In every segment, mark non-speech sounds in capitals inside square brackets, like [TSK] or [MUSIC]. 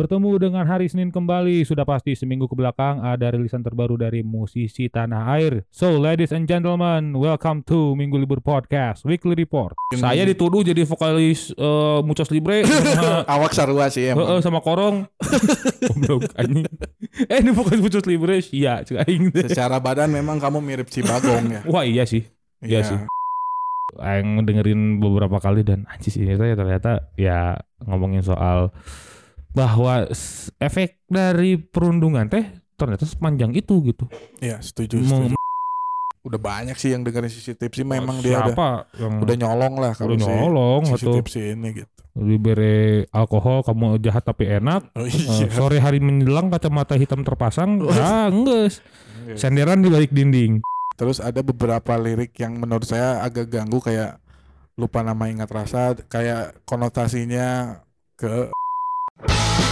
Bertemu dengan hari Senin kembali, sudah pasti seminggu ke belakang ada rilisan terbaru dari musisi tanah air. So, ladies and gentlemen, welcome to Minggu Libur Podcast Weekly Report. Saya dituduh jadi vokalis uh, Muchos Libre sama, [LAUGHS] Awak sarua sih emang. Heeh, sama Korong. [LAUGHS] Goblok anjing. [LAUGHS] Eh, ini vokalis Muchos Libre, iya, aing. Secara badan memang kamu mirip si Bagong ya. Wah, iya sih. Iya sih. Aing dengerin beberapa kali dan anjir ini teh ternyata ya ngomongin soal bahwa efek dari perundungan teh ternyata sepanjang itu gitu. Iya, setuju, setuju. Udah banyak sih yang dengerin sisi tipsi memang dia udah, yang udah nyolong lah kalau udah si nyolong atau tipsi ini gitu. diberi alkohol kamu jahat tapi enak. Oh iya. sore hari menjelang kacamata hitam terpasang, Oh. ah enggak. Iya. Senderan di balik dinding. Terus ada beberapa lirik yang menurut saya agak ganggu kayak lupa nama ingat rasa kayak konotasinya ke Thank you.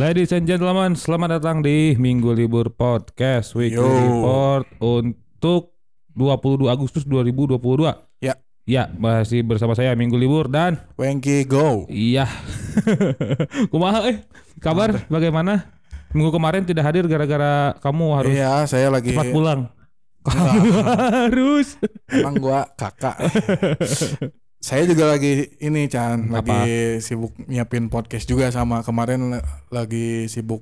Ladies and gentlemen, selamat datang di Minggu Libur Podcast Weekly Yo. Report untuk 22 Agustus 2022. Ya. Ya, masih bersama saya Minggu Libur dan Wengki Go. iya. [LAUGHS] Kumaha eh? Kabar bagaimana? Minggu kemarin tidak hadir gara-gara kamu harus Iya, saya lagi cepat pulang. Kamu [LAUGHS] harus. Emang gua kakak. [LAUGHS] Saya juga lagi ini Chan, Apa? lagi sibuk nyiapin podcast juga sama kemarin lagi sibuk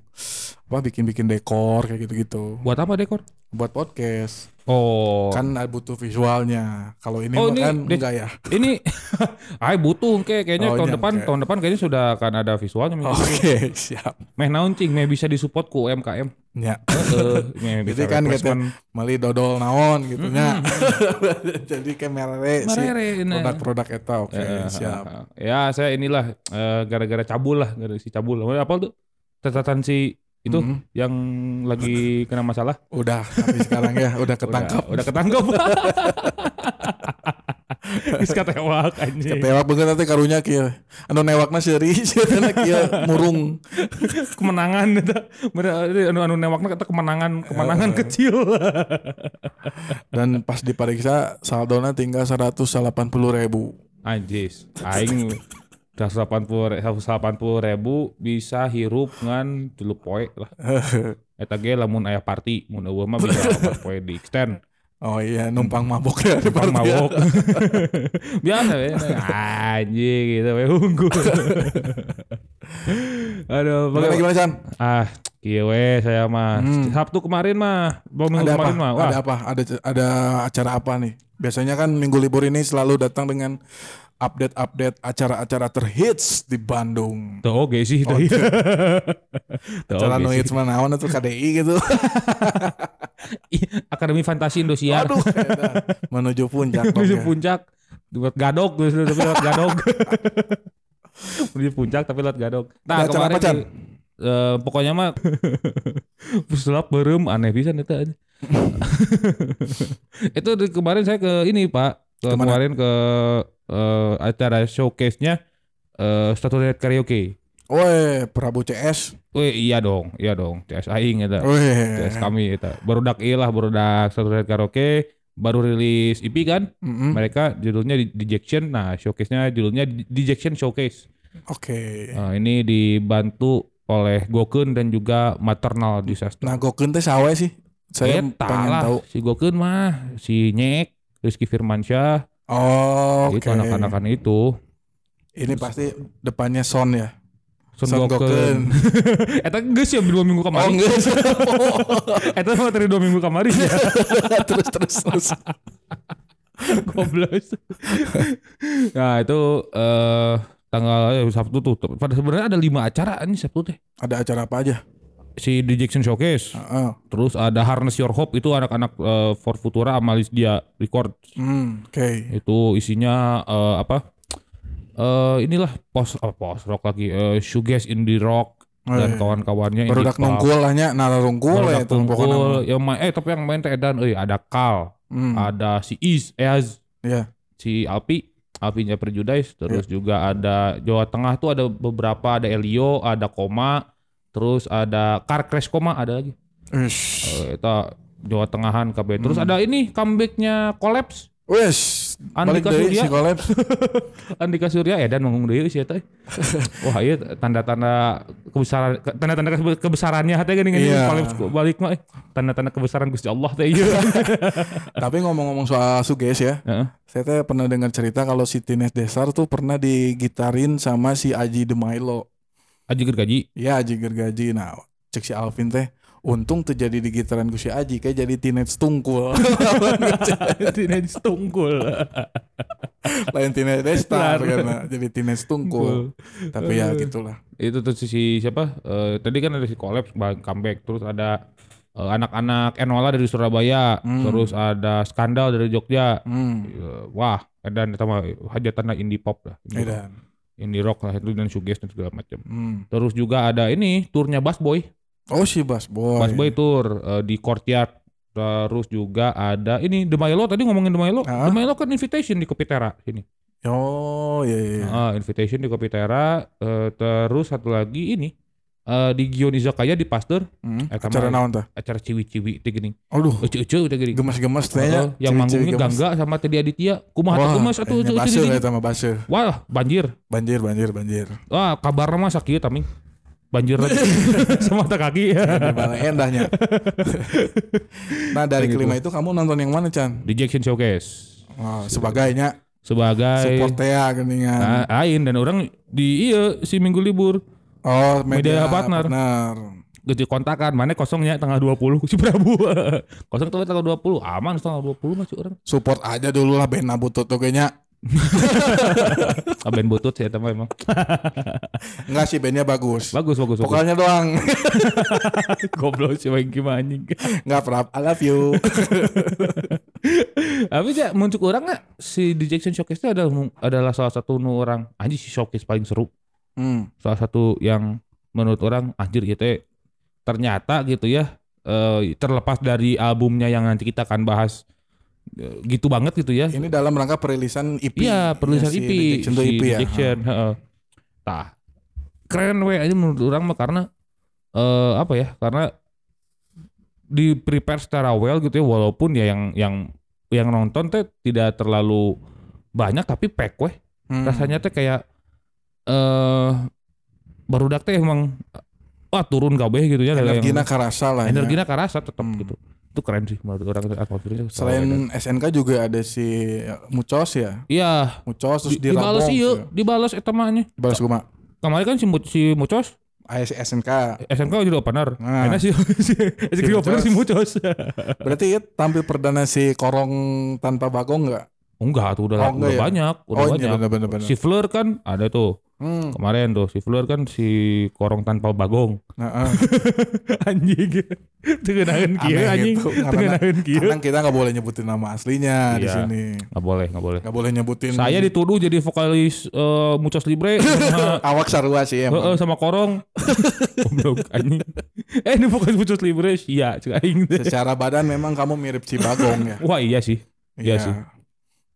apa bikin-bikin dekor kayak gitu-gitu. Buat apa dekor? Buat podcast. Oh. Kan butuh visualnya. Kalau ini Oh, ini kan dek- enggak ya. Ini [LAUGHS] ay butuh kayak kayaknya Oh, tahun iya, depan oke. tahun depan kayaknya sudah akan ada visualnya Oke, Libur. siap. Meh naon cing, meh bisa disupport ku UMKM. Ya. Heeh, [LAUGHS] bisa Jadi kan kita replacement. meli dodol naon gitu nya. [LAUGHS] Jadi kayak merere nah. produk-produk eta oke, Eh, siap. Ya saya inilah eh, gara-gara cabul lah, gara si cabul. Apa tuh? Catatan si itu Mhm. yang lagi kena masalah. Udah, tapi sekarang ya udah ketangkap. Udah, udah ketangkap. Geus [LAUGHS] katewak anjing. Ketewak banget nanti karunya kieu. Anu newakna seuri cenah kieu murung. [LAUGHS] Kemenangan eta. Bener, anu anu newakna kata kemenangan, kemenangan Eh. kecil. [LAUGHS] Dan pas diperiksa saldona tinggal 180 ribu. Anjis, aing 180 180 ribu bisa hirup ngan 3 poe lah. [LAUGHS] Eta ge lamun aya party, mun eueuh mah bisa [LAUGHS] 4 poe di extend. Oh iya numpang mabok ya di Numpang party mabok. [LAUGHS] Biasa ya. Anjing gitu we unggul. Aduh, Gimana baga- gimana Chan? ah, kieu we saya mah. Hmm. Sabtu kemarin mah, minggu Ada apa? kemarin mah. Wah, Ada apa? Ada ada acara apa nih? Biasanya kan minggu libur ini selalu datang dengan update-update acara-acara terhits di Bandung. tuh oke sih tuh. [LAUGHS] Tuh Acara oge no hits mana naon atau KDI gitu. [LAUGHS] Akademi Fantasi Indosiar. Aduh, edan. menuju puncak. [LAUGHS] menuju ya. puncak buat gadok terus tapi lewat gadok menuju puncak tapi lewat gadok nah acara kemarin apa, di- eh, pokoknya mah pesulap berem aneh bisa itu aja itu kemarin saya ke ini pak ke Ke mana? kemarin ke eh, acara showcase-nya eh Staturet Karaoke Woi, Prabu CS. Wih iya dong, iya dong. CS aing eta. Woi. CS kami eta. Barudak ieu lah, barudak Staturet Karaoke baru rilis EP kan? Mm-mm. mereka judulnya Dejection nah showcase-nya judulnya Dejection Showcase Oke. Nah, ini dibantu oleh Gokun dan juga Maternal Disaster Nah, Gokun teh sawe sih. Saya Eta pengen lah, tahu. si Gokun mah si Nyek Rizky Firmansyah Oh, itu oke. anak-anakan itu Ini pasti depannya Son ya. Son Son Gokun. Eta geus ya dua minggu Oh, kemarin enggak. Eta mah dari dua minggu kemarin ya [LAUGHS] terus terus terus. Goblok. nah itu eh tanggal eh, Sabtu tuh. Pada sebenarnya ada lima acara nih Sabtu teh. Ada acara apa aja? Si The Jackson Showcase. Heeh. Terus ada Harness Your Hope itu anak-anak eh, For Futura Amalis dia record. Hmm, oke. Itu isinya eh, apa? eh inilah post apa post rock lagi eh shoegaze indie rock Oh, dan iya. kawan-kawannya indie Barudak pop. nungkul lah nya nara rungkul ya itu pokoknya. tungkul yang main eh tapi yang main teh edan euy ada Kal Hmm. ada si Is Eaz Iya. si Alpi Alpinya Perjudais terus juga ada Jawa Tengah tuh ada beberapa ada Elio ada Koma terus ada Car Crash Koma ada lagi. Eh, itu Jawa Tengahan KB terus Hmm. ada ini comebacknya Collapse. Balik Andika Surya. si Collapse. [LAUGHS] Andika Surya edan ngomong deui sih eta. [LAUGHS] Wah iya tanda-tanda kebesaran tanda-tanda kebe- kebesarannya teh geuning Iya. Collapse balik mah eh tanda-tanda kebesaran Gusti Allah teh iya. [LAUGHS] Tapi ngomong-ngomong soal suges ya. Heeh. Saya teh pernah dengar cerita kalau si Tines Desar tuh pernah digitarin sama si Aji Demailo. Aji gaji. Ya Aji Gergaji. Nah, cek si Alvin teh untung terjadi di gitaran ku si Aji kayak jadi teenage tungkul. [LAUGHS] Teenage tungkul. [LAUGHS] Lain teenage Destar Benar. karena jadi teenage tungkul. Tapi ya gitulah. Itu tuh si siapa? Eh, tadi kan ada si Collapse bang- comeback terus ada eh, anak-anak Enola dari Surabaya, Hmm. terus ada Skandal dari Jogja. Hmm. Eh, Wah, dan mah hajatan indie pop lah. Indie. Indie rock lah itu dan shoegaze dan segala macam. Hmm. Terus juga ada ini turnya Bass Boy. Oh si Bas Boy. Bass Boy tour eh, di Courtyard. Terus juga ada ini The Milo tadi ngomongin The Milo. Ah. The Milo kan invitation di Kopitera sini. Oh iya iya. Ah, invitation di Kopitera. eh, terus satu lagi ini eh, di Gion Izakaya di Pasteur Hmm. Eh, Acara naon tah? acara ciwi-ciwi teh gini. Aduh, Ece-ece teh gini. gemas-gemas teh Heeh, nya. yang manggungnya gemes. Gangga sama Teddy Aditya. Kumaha teh kumas atuh di sini. eta mah baseuh. Wah, banjir. Banjir, banjir, banjir. Wah, kabar mah sakit taming. Banjir [LAUGHS] lagi. sama mata kaki. Endahnya. [LAUGHS] nah dari Kayak kelima itu kamu nonton yang mana Chan? di Jackson Showcase Wah, sebagainya sebagai support teh geningan. Ah, ain dan orang di iya si minggu libur Oh, media media, partner. partner. gitu kontakan mana kosongnya tanggal 20 si Prabu [LAUGHS] kosong tuh tanggal 20 aman tanggal 20 masih orang Support aja dulu lah band Nabutut tuh kayaknya. [LAUGHS] aben butut sih eta mah emang [LAUGHS] Enggak sih bandnya bagus. bagus bagus Vokalnya doang. goblok si Wengki mah anjing Enggak prap. I love you. tapi ya muncul orang nggak si di Jackson Showcase itu adalah adalah salah satu nu orang anjing si showcase paling seru hmm. salah satu yang menurut orang anjir gitu ya, ternyata gitu ya eh, terlepas dari albumnya yang nanti kita akan bahas eh, gitu banget gitu ya Ini dalam rangka perilisan EP. Iya, perilisan Ya, si EP, The Jackson tuh si EP The ya. Jackson, heeh. Tah, keren we aja menurut orang mah karena eh apa ya? Karena di prepare secara well gitu ya, walaupun ya yang yang yang nonton teh tidak terlalu banyak tapi pack weh. Hmm. Rasanya teh kayak eh barudak teh emang wah turun kabeh gitu ya energina yang, karasa lah. ya. energina karasa tetap Hmm. gitu. Itu keren sih menurut orang atmosfernya. Selain SNK juga ada si Mucos ya. iya, Mucos terus di, di, dibales Rabong, iya, ya. dibales nya. Dibales kuma. Kemarin kan si, si Mucos AS SNK. SMK jadi opener. Nah. Enak sih si [LAUGHS] SMK opener si Mucos. [LAUGHS] Berarti ya tampil perdana si Korong tanpa Bagong enggak? Enggak tuh udah, Oh, enggak udah ya? banyak, udah Oh, iya, banyak. bener, bener, bener. Si Fleur kan ada tuh Hmm. kemarin tuh si Fleur kan si korong tanpa bagong. Nah, eh. [LAUGHS] anjing. Tengenahan kieu anjing. Tengenahan kieu. karena kita nggak boleh nyebutin nama aslinya di Iya. sini. Enggak boleh, enggak boleh. Nggak boleh nyebutin. Saya dituduh jadi vokalis eh, Mucos Libre [LAUGHS] sama awak sarua sih emang. Heeh, sama korong. [LAUGHS] Goblok anjing. Eh ini vokalis Mucos Libre. Iya, cek aing. Secara badan memang kamu mirip si Bagong ya. Wah, iya sih. Iya sih.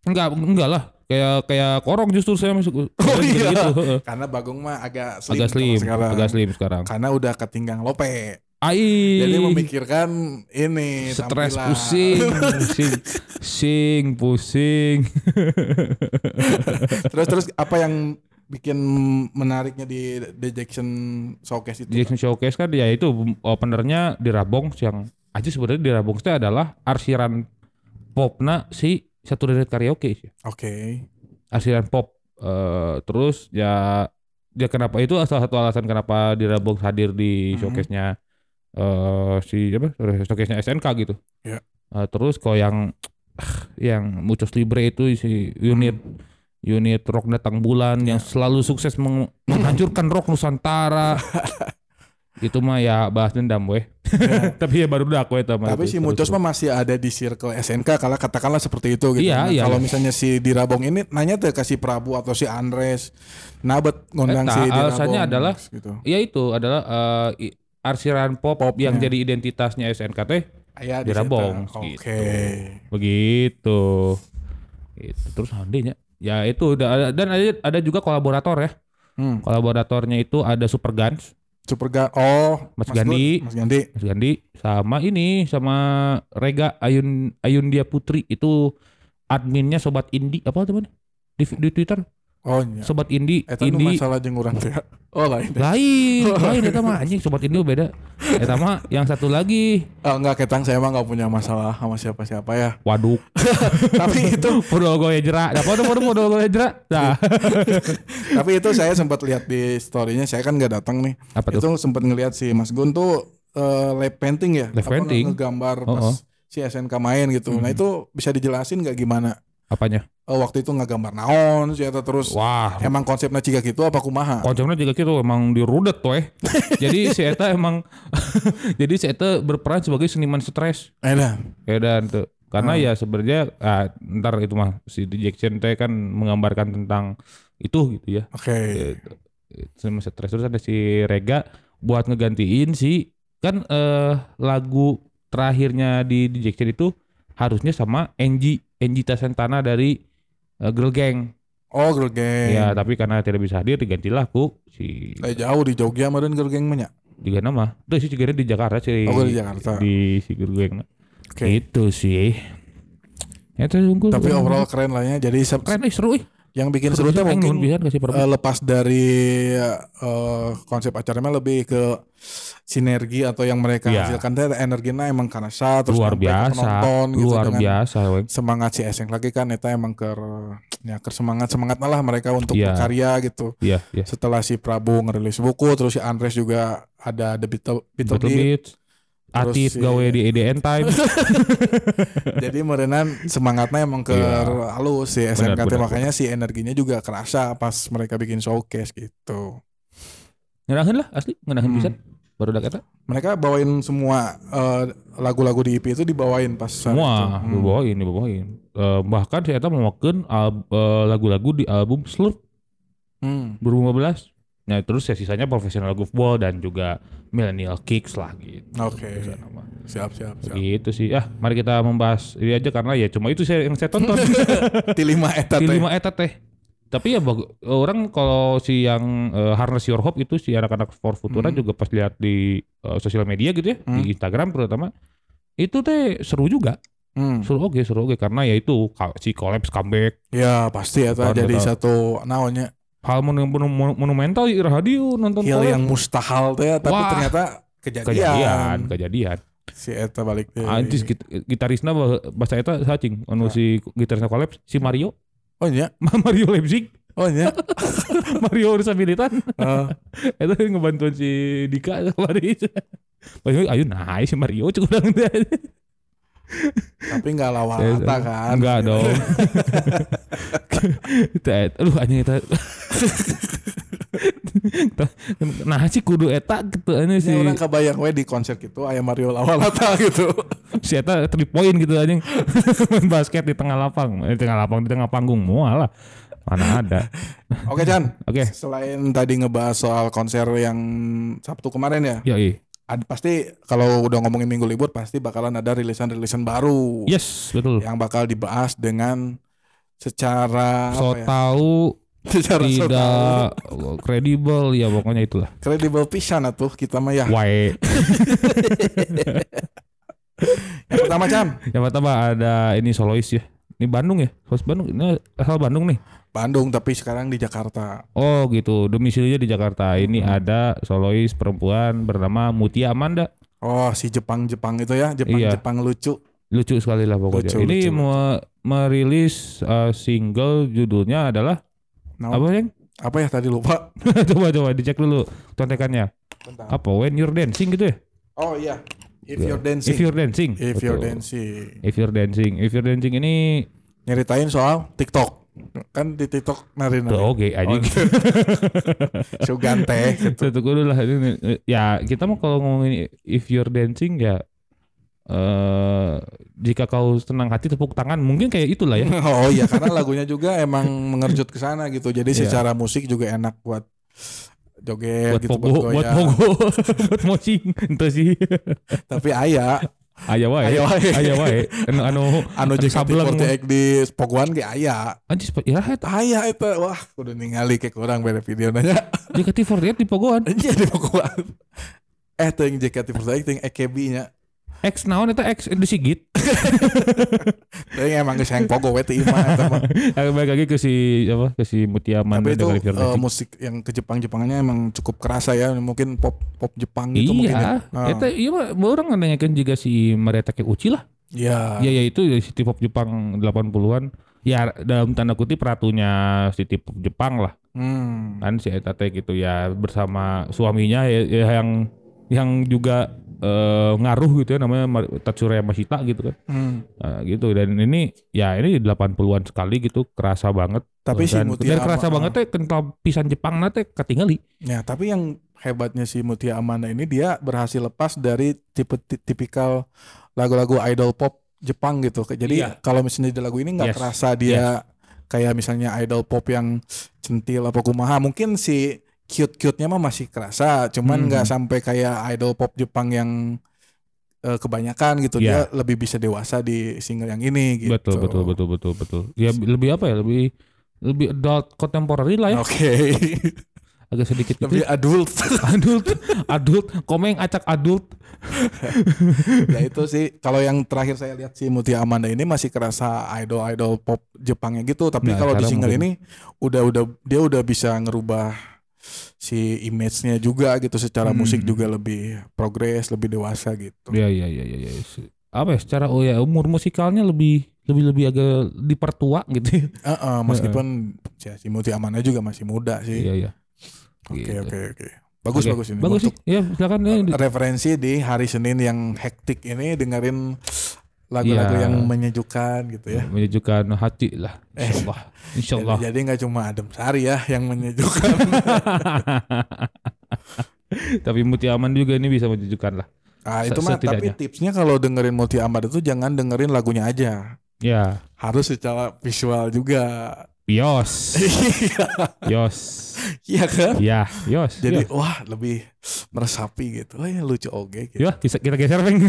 Enggak, enggak lah. Kayak kayak korong justru saya masuk. [LAUGHS] Oh, iya. Gitu. Karena Bagong mah agak slim, agak slim, sekarang. agak slim sekarang. Karena udah ketinggang lope. Ai. Jadi memikirkan ini stres pusing, [LAUGHS] pusing, pusing, [LAUGHS] pusing. terus terus apa yang bikin menariknya di The Jackson Showcase itu? Jackson Showcase kan ya itu openernya di Rabong yang aja sebenarnya di Rabong itu adalah arsiran popna si satu dari karaoke sih. Oke. Arsiran pop. Eh, terus ya ya kenapa itu salah satu alasan kenapa di Rabong hadir di Mhm. showcase-nya eh si apa showcase-nya SNK gitu. Ya. Eh, terus kalau yang [TSK] yang Muchos Libre itu si unit unit rock datang bulan yang Ya. selalu sukses meng- menghancurkan rock Nusantara. [LAUGHS] itu mah ya bahas dendam weh. [LAUGHS] Tapi ya baru udah aku itu. Tapi itu. si Mucos mah masih ada di circle SNK kalau katakanlah seperti itu gitu. Iya, Nah, iya, Kalau iya. misalnya si Dirabong ini nanya tuh ke si Prabu atau si Andres, nabet ngundang Eta, si Dirabong. alasannya adalah gitu. Ya itu adalah i- arsiran pop, yang Popnya. jadi identitasnya SNKT Aya di Dirabong, situ. gitu. Oke. begitu. Gitu. Terus handenya ya itu udah ada dan ada ada juga kolaborator ya. Hmm. Kolaboratornya itu ada Super Guns, Super Ga Oh, Mas Gandhi. Gun- Mas Gandhi. Mas Gandhi sama ini sama Rega Ayun Ayundia Putri itu adminnya sobat Indi apa teman di, di Twitter Oh iya. sobat Indi Eta nu Indi masalah jeung urang teh. [LAUGHS] Oh lain. lain [LAUGHS] lain eta mah anjing sobat Indi beda eta mah yang satu lagi Ah, enggak ketang saya mah enggak punya masalah sama siapa-siapa ya. waduk [LAUGHS] Tapi itu modal gue jerak dapat modal modal gue jerak nah tapi itu saya sempat lihat di story-nya saya kan nggak datang nih. apa tuh Itu sempat ngelihat si Mas Gun tuh eh, lab painting ya. Apa, painting. ngegambar Oh, pas oh. si SNK main gitu. Nah Mhm. itu bisa dijelasin nggak gimana? Apanya Oh, waktu itu ngegambar naon sih eta terus wah emang konsepnya ciga gitu apa kumaha? konsepnya juga gitu emang dirudet tuh eh [LAUGHS] jadi si Eta emang [LAUGHS] jadi si Eta berperan sebagai seniman stres Edan. ya dan tuh karena Hmm. ya sebenarnya ah, ntar itu mah si Jackson teh kan menggambarkan tentang itu gitu ya Oke. Gitu. Seniman stres terus ada si Rega buat ngegantiin si kan eh, lagu terakhirnya di, di Jackson itu harusnya sama Angie Angie Tasentana dari eh, Girl Gang Oh, girl gang. ya tapi karena tidak bisa hadir digantilah ku si Eh, jauh di Jogja meureun girl gang mah nya. juga nama itu sih juga di Jakarta sih Oh, di Jakarta. di si Girl Gang Oke. itu sih ya itu unggul Tapi overall keren lah ya. Jadi keren eh seru eh yang bikin seru tuh mungkin eh, lepas dari eh, konsep acaranya lebih ke sinergi atau yang mereka Iya. hasilkan teh energinya emang karasa terus luar biasa penonton gitu luar dengan biasa we. semangat si Eseng lagi kan eta emang ke ya ke semangat semangat lah mereka untuk Iya. berkarya gitu iya iya setelah si Prabu ngerilis buku terus si Andres juga ada The Beatle, Beatle Betul Atif gawe di EDN Time [LAUGHS] jadi merenan semangatnya emang ke Iya. halus si Benar, benar, makanya si energinya juga kerasa pas mereka bikin showcase gitu ngenahin lah asli ngenahin Hmm. bisa baru dak eta mereka bawain semua eh, lagu-lagu di EP itu dibawain pas itu. semua Hmm. dibawain dibawain Eh, bahkan saya memakan lagu-lagu di album Slurp Hmm. 2015 Nah terus ya sisanya profesional goofball dan juga millennial kicks lah gitu. Oke. Nama. Siap siap siap. Gitu sih. Ah, mari kita membahas ini aja karena ya cuma itu saya yang saya tonton. [LAUGHS] Di lima eta di teh. lima eta teh. Tapi ya bagu- orang kalau si yang eh, Harness Your Hope itu si anak-anak for Futura Hmm. juga pas lihat di eh, sosial media gitu ya, Hmm. di Instagram terutama itu teh seru juga. Hmm. Seru oke, seru oke karena ya itu si collapse comeback Ya pasti Betul, jadi satu naonnya hal monu- monu- monumental di radio nonton hal yang mustahil teh tapi Wah. ternyata kejadian. kejadian, kejadian. Si eta balik deh. Anjis git gitarisna bah- bahasa eta sacing anu Nah. si gitarisna collapse si Mario Oh iya. [LAUGHS] Mario Leipzig Oh iya. [LAUGHS] Mario urusan militan Eh, itu [LAUGHS] ngebantuin si Dika kemarin ayo nah si Mario cukup teh tapi nggak lawata kan. enggak dong. [LAUGHS] Aduh anjing eta nah sih kudu eta gitu anjing si orang kebayang we di konser gitu aya Mario Lawalata gitu. si eta three point gitu anjing. Main [LAUGHS] basket di tengah lapang eh, di tengah lapang di tengah panggung mual lah. Mana ada. Oke Chan. oke. Selain tadi ngebahas soal konser yang Sabtu kemarin ya, ya iya ada pasti kalau udah ngomongin minggu libur pasti bakalan ada rilisan-rilisan baru. Yes betul. Yang bakal dibahas dengan secara so apa ya? tahu [LAUGHS] secara so tidak kredibel ya pokoknya itulah. Kredibel pisan atuh kita mah ya. wae. [LAUGHS] Yang pertama Chan, yang pertama ada ini solois ya. Ini Bandung ya? Solois Bandung. Ini asal Bandung nih Bandung tapi sekarang di Jakarta. oh gitu domisilinya di Jakarta ini Hmm. ada solois perempuan bernama Mutia Amanda Oh, si Jepang-Jepang itu ya, Iya. Jepang-Jepang lucu. lucu sekali lah pokoknya Lucu, ini lucu, me- merilis uh, single judulnya adalah Nah, apa yang apa ya tadi lupa? [LAUGHS] coba coba dicek dulu contekannya Bentar. apa when you're dancing gitu ya Oh iya, If You're Dancing. if you're dancing If You're. Dancing. if you're dancing if you're dancing ini Nyeritain soal TikTok. Kan di TikTok nari Tuh nari. oke aja. [LAUGHS] Sugan teh [LAUGHS] gitu. Tuh kudu lah ini ya kita mau kalau ngomongin if you're dancing ya eh jika kau senang hati tepuk tangan mungkin kayak itulah ya. [LAUGHS] Oh iya karena lagunya juga emang mengerjut ke sana gitu. Jadi Iya. secara musik juga enak buat joget buat gitu pogo, buat goyang. pogo, buat moching, itu sih. Tapi aya Aya wae, Aya wae. aya wae. Anu anu anu anu sableng. JKT48 di Pogoan ge aya. Anjir, iraha eta. Aya itu wah kudu ningali ke kurang beda video nanya. JKT48 di Pogoan. Iya di Pogoan. Eh teuing JKT48 teuing EKB nya. X naon eta X di Sigit. [LAUGHS] Teuing emang geus hayang pogo we teu imah eta mah. [LAUGHS] Ah, Balik lagi ke si apa ke si Mutia Amanda Tapi itu Dancing. musik yang ke Jepang-Jepangannya emang cukup kerasa ya. Mungkin pop pop Jepang gitu mungkin ya. Iya, eta iya mah orang nanyakan juga si Marieta ke Uchi lah. Iya. Iya ya itu city pop Jepang 80-an. Ya dalam tanda kutip ratunya city pop Jepang lah. Hmm. Kan si Eta teh gitu ya bersama suaminya ya, ya yang yang juga eh, ngaruh gitu ya namanya Tatsuro Yamashita gitu kan. Hmm. Nah, gitu dan ini ya ini 80-an sekali gitu kerasa banget. Tapi si dan, Mutia dan kerasa Ama- banget teh kental pisan Jepang teh ketinggali. Ya, tapi yang hebatnya si Mutia Amanda ini dia berhasil lepas dari tipe ti- tipikal lagu-lagu idol pop Jepang gitu. Jadi Iya. kalau misalnya di lagu ini nggak Yes. kerasa dia kayak misalnya idol pop yang centil apa kumaha. Mungkin si cute-cute-nya mah masih kerasa, cuman Hmm. nggak sampai kayak idol pop Jepang yang eh, kebanyakan gitu. Iya. Dia lebih bisa dewasa di single yang ini gitu. Betul betul betul betul betul. Ya lebih apa ya lebih lebih adult contemporary lah ya. Oke. [LAUGHS] Agak sedikit gitu. lebih adult. [LAUGHS] adult adult komeng acak adult. [LAUGHS] ya itu sih kalau yang terakhir saya lihat si Mutia Amanda ini masih kerasa idol idol pop Jepangnya gitu tapi Nah, kalau di single mungkin- ini udah udah dia udah bisa ngerubah si image-nya juga gitu secara Hmm. musik juga lebih progres lebih dewasa gitu Ya ya ya ya ya. Apa ya secara oh ya umur musikalnya lebih lebih lebih agak dipertua gitu ya. Heeh, meskipun ya, si Mutia Amanda juga masih muda sih Iya iya. oke Gitu. oke oke bagus bagus ini Bagus sih. Ya silakan ya. referensi di hari Senin yang hektik ini dengerin lagu-lagu Iya. yang menyejukkan gitu ya Menyejukkan hati lah. Eh. [LAUGHS] Insyaallah. Insyaallah. Jadi nggak cuma Adem Sari ya yang menyejukkan. [LAUGHS] Tapi Mutia Aman juga ini bisa menyejukkan lah. Ah itu mah tapi tipsnya kalau dengerin Multi Amad itu jangan dengerin lagunya aja. Ya. Harus secara visual juga. Yos. Yos. Iya kan? Ya, Yos. Jadi Yos. wah lebih meresapi gitu. Oh ya lucu oge gitu. Ya, kita, geser, Bang. [LAUGHS]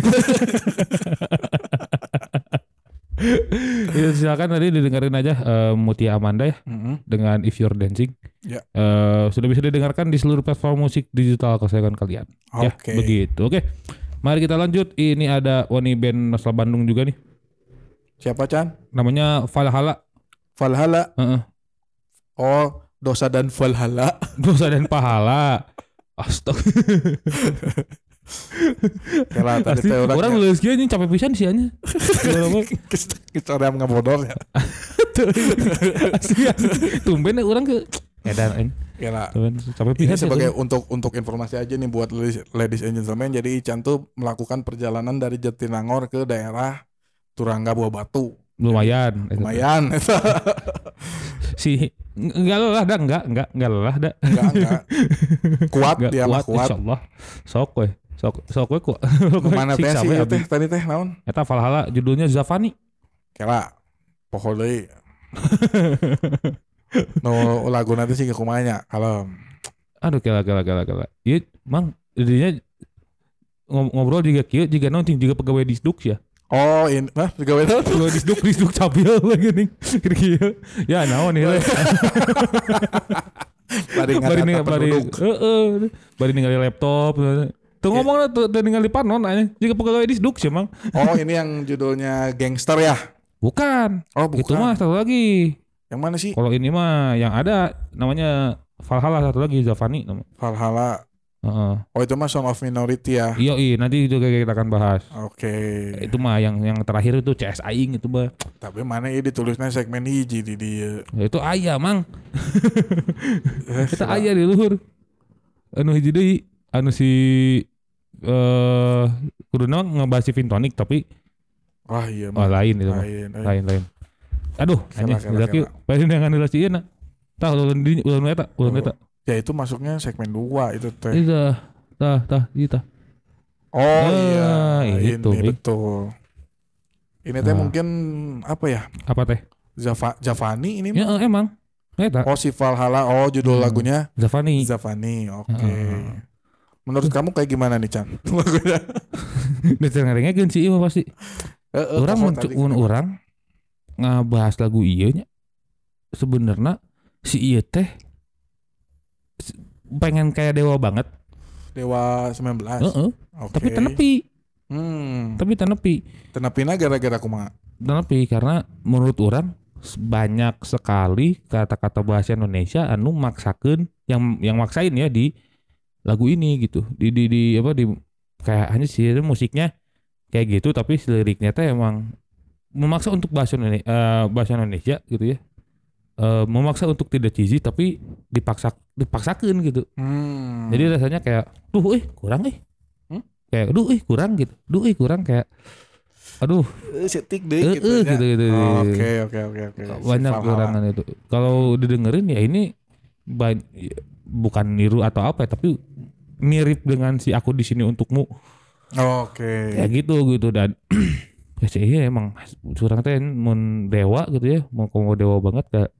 [LAUGHS] ya, silakan tadi didengarin aja eh, Mutia Amanda ya Mm-mm. dengan If You're Dancing. Ya. Eh, sudah bisa didengarkan di seluruh platform musik digital kesayangan kalian. Ya, Oke. begitu. Oke. Mari kita lanjut. Ini ada Wani band asal Bandung juga nih. Siapa Chan? Namanya Valhalla. Valhalla. Heeh. Oh dosa dan Valhalla. [LAUGHS] Dosa dan pahala. Astaga. [LAUGHS] Kela tadi teh orang orang nulis gini capek pisan sih anya. [LAUGHS] kita orang ngabodor ya. [LAUGHS] Asli. Tumben ya orang ke edan aing. Kela. Capek Ini pisan sih, sebagai untuk untuk informasi aja nih buat ladies, ladies and gentlemen. Jadi Ican tuh melakukan perjalanan dari Jatinangor ke daerah Turangga Buah Batu. lumayan. Lumayan. [LAUGHS] Si enggak lelah dah, enggak, enggak, enggak lelah dah. enggak enggak. Kuat Enggak dia mah kuat. insyaallah. Sok we. Sok sok we kuat. Ke mana teh Siksa sih we, ieu abdi. teh tadi teh naon? Eta Valhalla judulnya Zafani. Kela. Poho [LAUGHS] deui. No lagu nanti sih kumanya kalau Aduh kela kela kela kela. Ieu mang jadinya ngob- ngobrol juga kieu juga nonton juga pegawai disduk ya. Oh ini Hah pegawai naon? Pegawai disduk disduk cabil [LAUGHS] lagi nih. Kieu. Ya naon [LAUGHS] nih. Heeh bari ningali laptop tuh ngomong tuh tuh ningali panon aja jika pegawai disduk sih mang Oh ini yang judulnya gangster ya? bukan Oh bukan. itu mah satu lagi Yang mana sih? kalau ini mah yang ada namanya Valhalla satu lagi Zavani Valhalla. Heeh. Oh itu mah Song of Minority ya? iya iya nanti juga kita akan bahas Oke. itu mah yang yang terakhir itu CS Aing itu mah Tapi mana ya ditulisnya segmen hiji di dia. Ya, itu ayah mang [LAUGHS] kita ayah di luhur anu hiji deui anu si eh kudu ngebahas si Vintonic tapi Wah iya oh, mah. lain itu mah Lain. lain lain Aduh, anjing kela, udah kieu. Pasti dengan nilai sieun. Tah ulun di ulun eta, ulun eta. Ya itu masuknya segmen 2 itu teh. Itu tah tah ieu tah. Oh Ah, iya, itu, ini betul. Ini teh Ah. mungkin apa ya? Apa teh? Java Javani ini Ya emang. Eta Oh si Valhalla. Oh judul Hmm. lagunya Zafani. Zavani. Oke. Heeh. Menurut kamu kayak gimana nih Chan? [LAUGHS] Lagunya. Detil ngarengekeun si ieu mah pasti. Orang kenapa? urang ngabahas lagu ieu nya sebenarnya si ieu teh pengen kayak dewa banget. Dewa 19. Heeh. Oke. Tapi tenepi, Hmm. tapi tenepi. Tenapina gara-gara kumaha? Tenepi karena menurut orang banyak sekali kata-kata bahasa Indonesia anu maksakeun yang yang maksain ya di lagu ini gitu. Di di, di apa di kayak hanya sih musiknya kayak gitu tapi liriknya teh emang memaksa untuk bahasa Indonesia, bahasa Indonesia gitu ya. Eh, memaksa untuk tidak cheesy tapi dipaksa dipaksakan gitu. Hmm. Jadi rasanya kayak duh eh kurang eh. Hmm? Kayak duh eh kurang gitu. Duh eh kurang kayak aduh Eh, setik deh Eh, gitu, ya. gitu, gitu, gitu. Oke oke oke banyak kurangan itu. Kalau didengerin ya ini bukan niru atau apa ya, tapi mirip dengan si aku di sini untukmu Oke. kayak gitu gitu dan [CLEARS THROAT] ya sih iya emang curang teh mun dewa gitu ya mau mau dewa banget kayak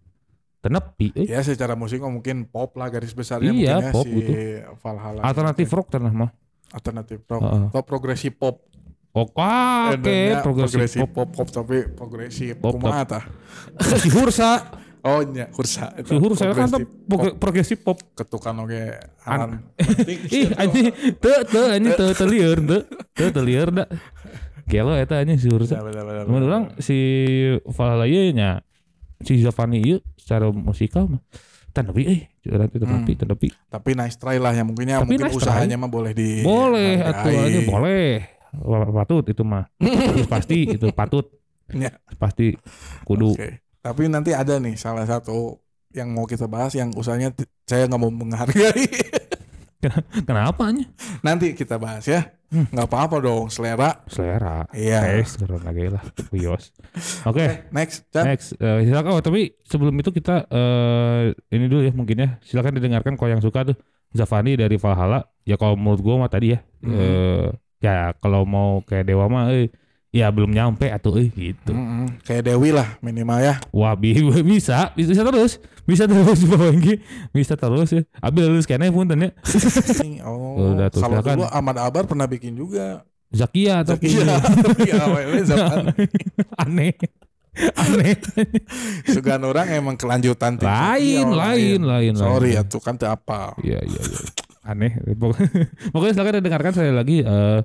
tenepi eh. Ya secara musik mungkin pop lah garis besarnya Iya, mungkin ya pop si gitu. Valhalla. alternatif rock tanah mah Alternatif rock Heeh. atau progresif pop. oke oke Endingnya progresif pop pop pop tapi progresif. Pop, Kumaha tah? [LAUGHS] si Hursa Oh nya kursa. si Hursa kan tuh progresif pop. ketukan oke An- [LAUGHS] ih anjing. Teu teu anjing teu teu lieur teu teu teu lieur da Gelo eta anjing si orang si Valhalla nya si Zavani ieu secara musikal mah tenepi eh. Curang teh tenepi Hmm. tenepi Tapi nice try lah ya mungkinnya Tapi mungkin nice usahanya mah boleh di boleh atuh aja boleh. Patut itu mah. [LAUGHS] Itu pasti itu patut. Ya. pasti kudu. Oke. Tapi nanti ada nih salah satu yang mau kita bahas yang usahanya saya nggak mau menghargai. [LAUGHS] kenapa nya nanti kita bahas ya. Hmm. Nggak apa-apa dong selera. selera Iya. Tes turun lagi lah Wios oke Oke, next. Chan. next eh, silakan oh tapi sebelum itu kita eh ini dulu ya mungkin ya silakan didengarkan kalau yang suka tuh Zavani dari Valhalla ya kalau menurut gua mah tadi ya Mhm. eh ya kalau mau kayak dewa mah eh ya belum nyampe atau eh gitu Mm-mm. Kayak Dewi lah minimal ya. wah bi [LAUGHS] bisa bisa terus bisa terus [LAUGHS] Bapak Enggi bisa terus ya abis lulus kene pun ya Oh, Udah tuh, silakan. dulu Ahmad Abar pernah bikin juga. Zakia [LAUGHS] tapi Iya, ya, awalnya zaman aneh aneh segan orang emang kelanjutan lain Zakia, lain lain Sorry ya tuh kan apa. Iya iya iya. Aneh. Pokok- Pokoknya silakan didengarkan sekali lagi eh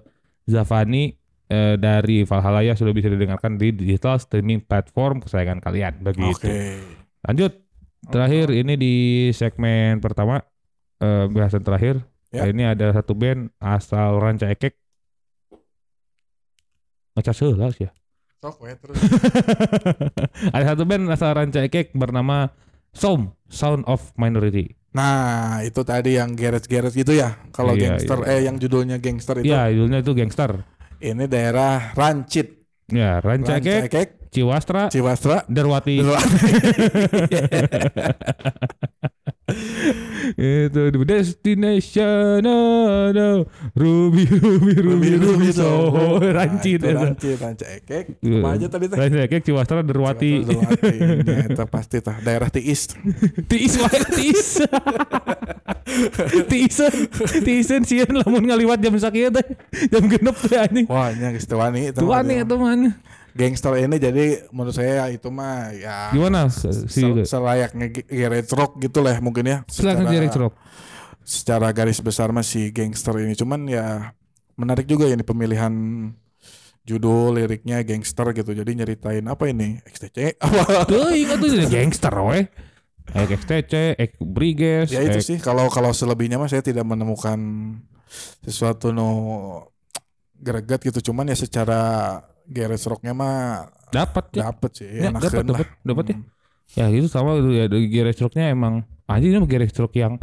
Zavani eh, dari Valhalla ya sudah bisa didengarkan di digital streaming platform kesayangan kalian begitu. Oke. Lanjut. Terakhir ini di segmen pertama eh bahasan terakhir. Ya. Ini ada satu band asal Ranca Ekek. Ngecas sih ya. Sok we terus. [LAUGHS] ada satu band asal Ranca Ekek bernama Som, Sound of Minority. Nah, itu tadi yang geret-geret gitu ya. Kalau Iya, gangster iya. eh yang judulnya gangster itu. Iya, judulnya itu Gangster. Ini daerah Rancit. Ya, Ranca Ekek, Rancakek, Ciwastra, Ciwastra. Derwati. [LAUGHS] [LAUGHS] itu the destination no, no. Ruby Ruby Ruby Ruby Soho Nah, itu itu. Rancit, Rancakek. Iya. Apa aja tadi teh? Ranca Ekek, Ciwastra, Derwati. Derwati. Itu pasti tah daerah Tiis. [LAUGHS] Tiis wae tiis. [LAUGHS] Tiisen, tiisen sieun lamun ngaliwat jam sakieu teh. Jam genep teh anjing. Wah, ini geus teu wani mah mana? Gangster ini jadi menurut saya itu mah ya Gimana si sel- selayaknya garage rock gitu lah mungkin ya. silakan direct rock. secara garis besar masih gangster ini. Cuman ya menarik juga ini pemilihan judul liriknya gangster gitu. Jadi nyeritain apa ini? XTC [LAUGHS] apa? Teuing atuh jadi gangster we. Ek XTC, Ek Briges, ya itu Ek- sih kalau kalau selebihnya mah saya tidak menemukan sesuatu no greget gitu. Cuman ya secara garage rocknya mah dapat ya. dapet sih Ya, dapat, dapat, dapat ya. Hmm. Ya itu sama itu ya garage rocknya emang anjing ini garage rock yang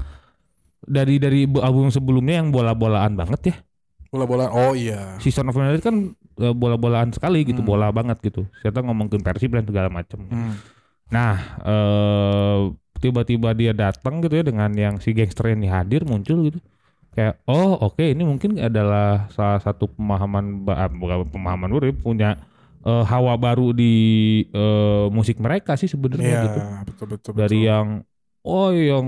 dari dari album sebelumnya yang bola-bolaan banget ya. bola-bola oh iya Season of Minority kan eh, bola-bolaan sekali gitu, Hmm. bola banget gitu. Kita ngomongin Persib dan segala macam. Hmm. Nah, eh tiba-tiba dia datang gitu ya dengan yang si gangster ini hadir muncul gitu. Kayak oh oke ini mungkin adalah salah satu pemahaman ah, bukan pemahaman baru ya, punya eh, hawa baru di eh, musik mereka sih sebenarnya Iya, gitu. betul betul. Dari betul. yang oh yang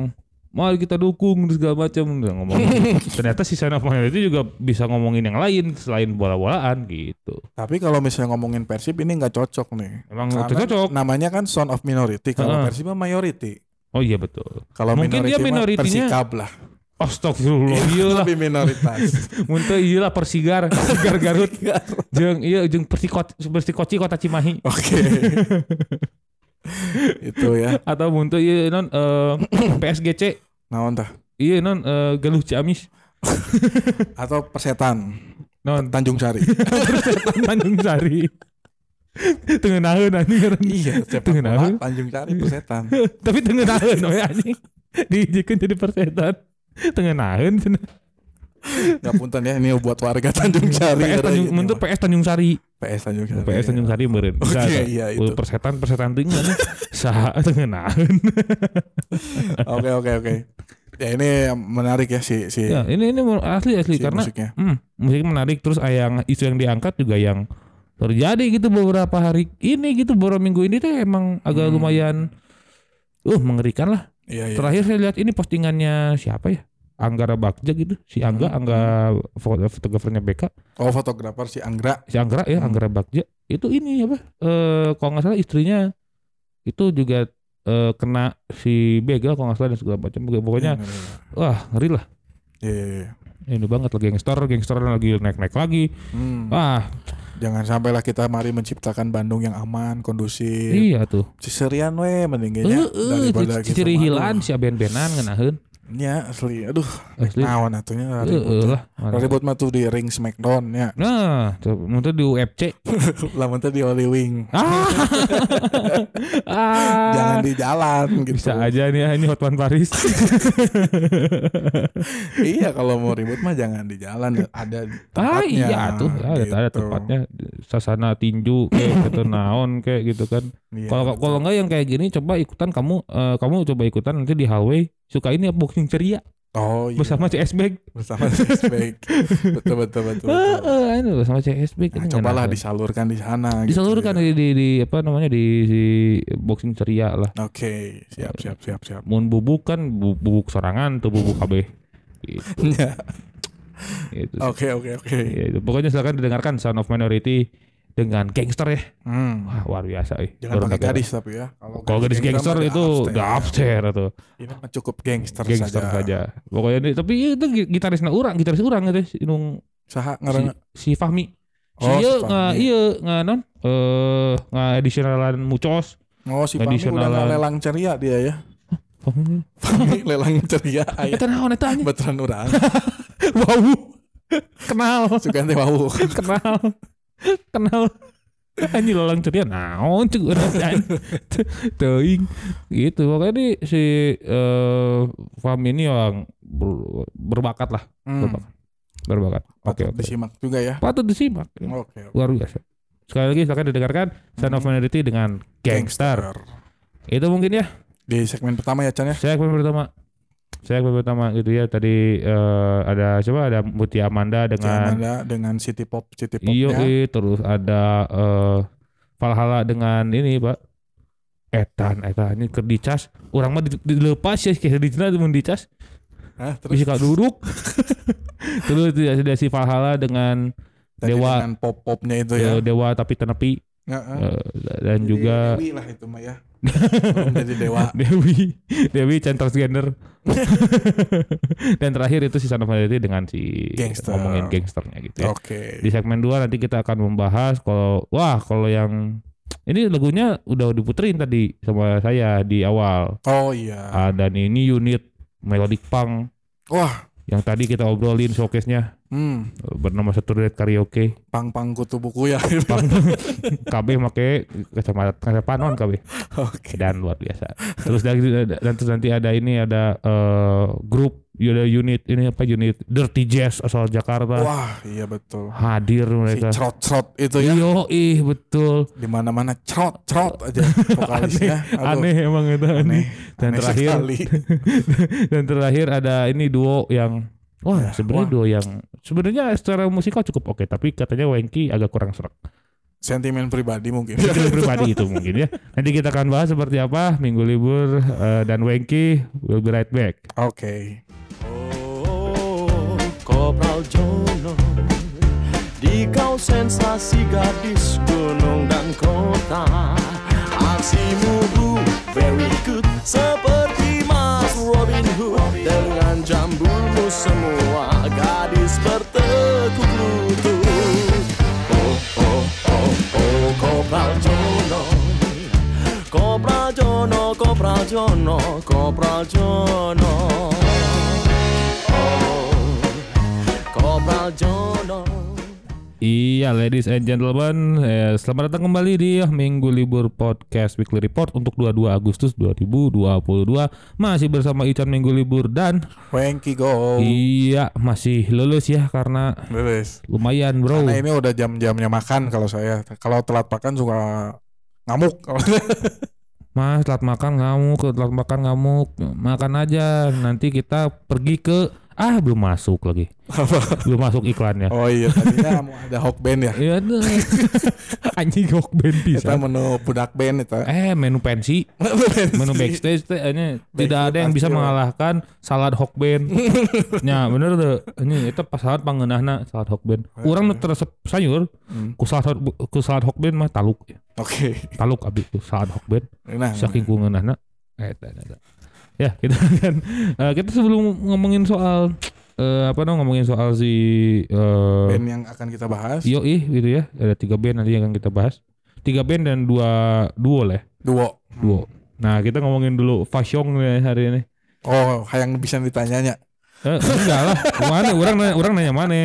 mari kita dukung segala macam ngomong. [LAUGHS] Ternyata si Son of itu juga bisa ngomongin yang lain selain bola-bolaan gitu. Tapi kalau misalnya ngomongin Persib ini nggak cocok nih. Emang Karena cocok. Namanya kan Son of Minority. Kalau Heeh. Persib mah Majority. Oh iya betul. Kalau Mungkin dia minority minoritinya- Persikab lah. Astagfirullah iya lah. Lebih minoritas. [LAUGHS] Muntah iya lah Persigar, [LAUGHS] Persigar Garut. jeung iya jeung Persikot Persikoci Kota Cimahi Oke. [LAUGHS] Itu ya. atau muntah iya non eh, [COUGHS] PSGC Naon tah? iya non eh, Galuh Ciamis Atau Persetan. non Tanjung Sari. Tanjung Sari tengenaheun anjing ngaran. iya, Tengah naon. Tanjung Sari Persetan. tapi tengenaheun we anjing dijikeun jadi persetan tengenaheun cenah. Gak punten ya ini buat warga Tanjung Sari. PS Tanjung. PS Tanjung Sari PS Tanjung Sari. PS Tanjung Sari meureun Oke, ada. iya, itu. persetan persetan ting mana [LAUGHS] saha tengenaheun Oke oke oke. Ya ini menarik ya si si, ya ini ini asli asli si karena musiknya. Hmm, musik menarik terus yang isu yang diangkat juga yang terjadi gitu beberapa hari ini gitu beberapa minggu ini tuh emang agak Hmm. lumayan uh mengerikan lah. Iya iya. Terakhir saya lihat ini postingannya siapa ya? Anggara Bagja gitu. Si Angga, Hmm. Angga foto- fotografernya BK. Oh fotografer si Anggra. Si Anggra ya, Hmm. Anggara Bagja. Itu ini apa? Eh kalau nggak salah istrinya itu juga eh, kena si begal kalau nggak salah dan segala macam. Pokoknya Iya, iya, wah ngeri lah. Iya iya. iya. Ini banget lagi gangster, gangster lagi naik-naik lagi. Hmm. Wah, Jangan sampailah kita mari menciptakan Bandung yang aman, kondusif. iya tuh. Ciserian we mendingnya Heeh, daripada ci- ciri aduh. si ngeunaheun. Ya asli. Aduh, Asli. naon atunya Heeh ribut. lah. Ribut mah tuh di ring Smackdown ya. Nah, tuh, muntah di UFC. Lamun [LAUGHS] teh di Holy Wing. Ah. [LAUGHS] ah. Jangan di jalan gitu. Bisa aja nih ini Hotman Paris. [LAUGHS] iya kalau mau ribut mah jangan di jalan ada ah tempatnya. iya tuh, ya, ada, ada gitu. tempatnya sasana tinju kayak gitu naon kayak gitu kan. Iya, Kalau betul. kalau enggak yang kayak gini coba ikutan kamu eh, kamu coba ikutan nanti di hallway suka ini boxing ceria oh, iya. bersama CS Bag. bersama Smack. [LAUGHS] betul betul betul. betul. Heeh, ini bersama CS Bag. Nah, cobalah ngenaheun. disalurkan di sana. gitu disalurkan ya. di, di, di apa namanya di, di boxing ceria lah. Oke, siap siap siap siap. Mun bubuk kan bu- bubuk sorangan tuh bubuk KB. Gitu. [LAUGHS] Ya. gitu. Oke oke oke. Ya, itu. Pokoknya silakan didengarkan Sound of Minority dengan gangster ya. Hmm. Wah, luar biasa eh. Jangan pakai gadis tapi ya. Kalau gadis gangster mah itu udah upstairs atau Ini mah cukup gangster, gangster saja. saja. Pokoknya ini, tapi itu gi- gitarisnya orang, gitaris orang gitu si nung Saha si, ngaranna? si Fahmi. Si Oh, ieu si nga ieu nga non eh nga additionalan mucos. Oh si Fahmi udah lelang ceria dia ya. Fahmi. Fahmi lelang ceria [LAUGHS] Eta naon eta anjing? betulan urang. [LAUGHS] Wow. [LAUGHS] Kenal. Suka teh wau. kenal [LAUGHS] kenal. Anjing lalang ceria naon cek urang [LAUGHS] teuing. Gitu pokoknya di si eh Fahmi ini yang ber- berbakat lah. Hmm. berbakat. Berbakat. Oke Patut oke. disimak juga ya. patut disimak. Oke. oke. luar biasa. Sekali lagi silakan didengarkan Son of Minority dengan Gangster. Itu mungkin ya. Di segmen pertama ya Chan ya. segmen pertama segmen pertama gitu ya tadi eh, ada coba ada Mutia Amanda dengan Amanda dengan City Pop City Iyo, Popnya. iya, terus ada eh Valhalla dengan ini pak Etan, Etan ini keur dicas Orang mah di- dilepas ya kayak di sana mun dicas Hah, terus Bisa kak duduk [LAUGHS] Terus itu ada si Valhalla dengan tadi Dewa. dengan pop-popnya itu eh, ya. Dewa tapi tenepi. Eh, Dan Jadi juga Dewi lah itu mah ya. Belum jadi dewa. [LAUGHS] Dewi Dewi Chan transgender [LAUGHS] Dan terakhir itu si Son of dengan si Gangster. Ngomongin gangsternya gitu ya Oke. di segmen 2 nanti kita akan membahas kalau wah kalau yang ini lagunya udah diputerin tadi sama saya di awal Oh iya. ah, dan ini unit melodic punk Wah, yang tadi kita obrolin showcase-nya Hmm, bernama Saturday Night Karaoke. pang-pang kutu buku ya. Pang [LAUGHS] KB make kacamata kacamata panon KB Oke. dan luar biasa. Terus dari dan terus nanti ada ini ada eh, grup ada unit ini apa unit Dirty Jazz asal Jakarta Wah, iya betul. hadir Si mereka. crot-crot itu ya. Yo ih betul. Di mana-mana crot-crot aja vokalisnya. [LAUGHS] Aduh, Aneh emang itu aneh. Aneh. Dan Aneh terakhir [LAUGHS] dan terakhir ada ini duo yang wah Ya, sebenarnya duo yang sebenarnya secara musikal cukup oke tapi katanya Wengki agak kurang serak. Sentimen pribadi mungkin. itu [LAUGHS] pribadi itu mungkin ya. Nanti kita akan bahas seperti apa minggu libur eh, dan Wengki will be right back. Oke. Oh, Kopral Jono Di kau sensasi gadis gunung dan kota Aksimu bu, very good Seperti Robin Hood Dengan jambulmu semua Gadis bertekuk lutut. Oh, oh, oh, oh, Kopral Jono. Kopral Jono, Kopral Jono, Kopral Jono. Oh, Kopral Jono Iya, ladies and gentlemen, eh, selamat datang kembali di Minggu Libur Podcast Weekly Report untuk 22 Agustus 2022. Masih bersama Ican Minggu Libur dan Wengki go. iya masih lulus ya karena Lulus. lumayan bro. Karena ini udah jam-jamnya makan kalau saya. Kalau telat makan suka ngamuk. [LAUGHS] Mas, telat makan ngamuk, telat makan ngamuk, makan aja. Nanti kita pergi ke ah belum masuk lagi, belum masuk iklannya. oh iya, tadinya mau ada hok band ya. Iya. [LAUGHS] Anjing kok band Kita bisa. menu budak band itu. Eh menu pensi, menu backstage teh ini tidak ada yang bisa mengalahkan salad hokben. ya bener tuh. Ini itu pas salad pangeunahna salad hokben. Urang nu teresep sayur Hmm. ku salad ku salad hokben mah taluk. Oke. Taluk abi ku salad hokben. Nah, Saking ku ngeunahna. Eh. Ya, [LAUGHS] kita akan eh, kita sebelum ngomongin soal eh, apa namanya ngomongin soal si eh, band yang akan kita bahas. Yo ih gitu ya. Ada tiga band nanti yang akan kita bahas. Tiga band dan dua duo lah. ya. Duo. Duo. Nah kita ngomongin dulu Fasyong hari ini. Oh, yang bisa ditanyanya. Eh, enggak lah. Mana? Orang nanya, orang nanya mana?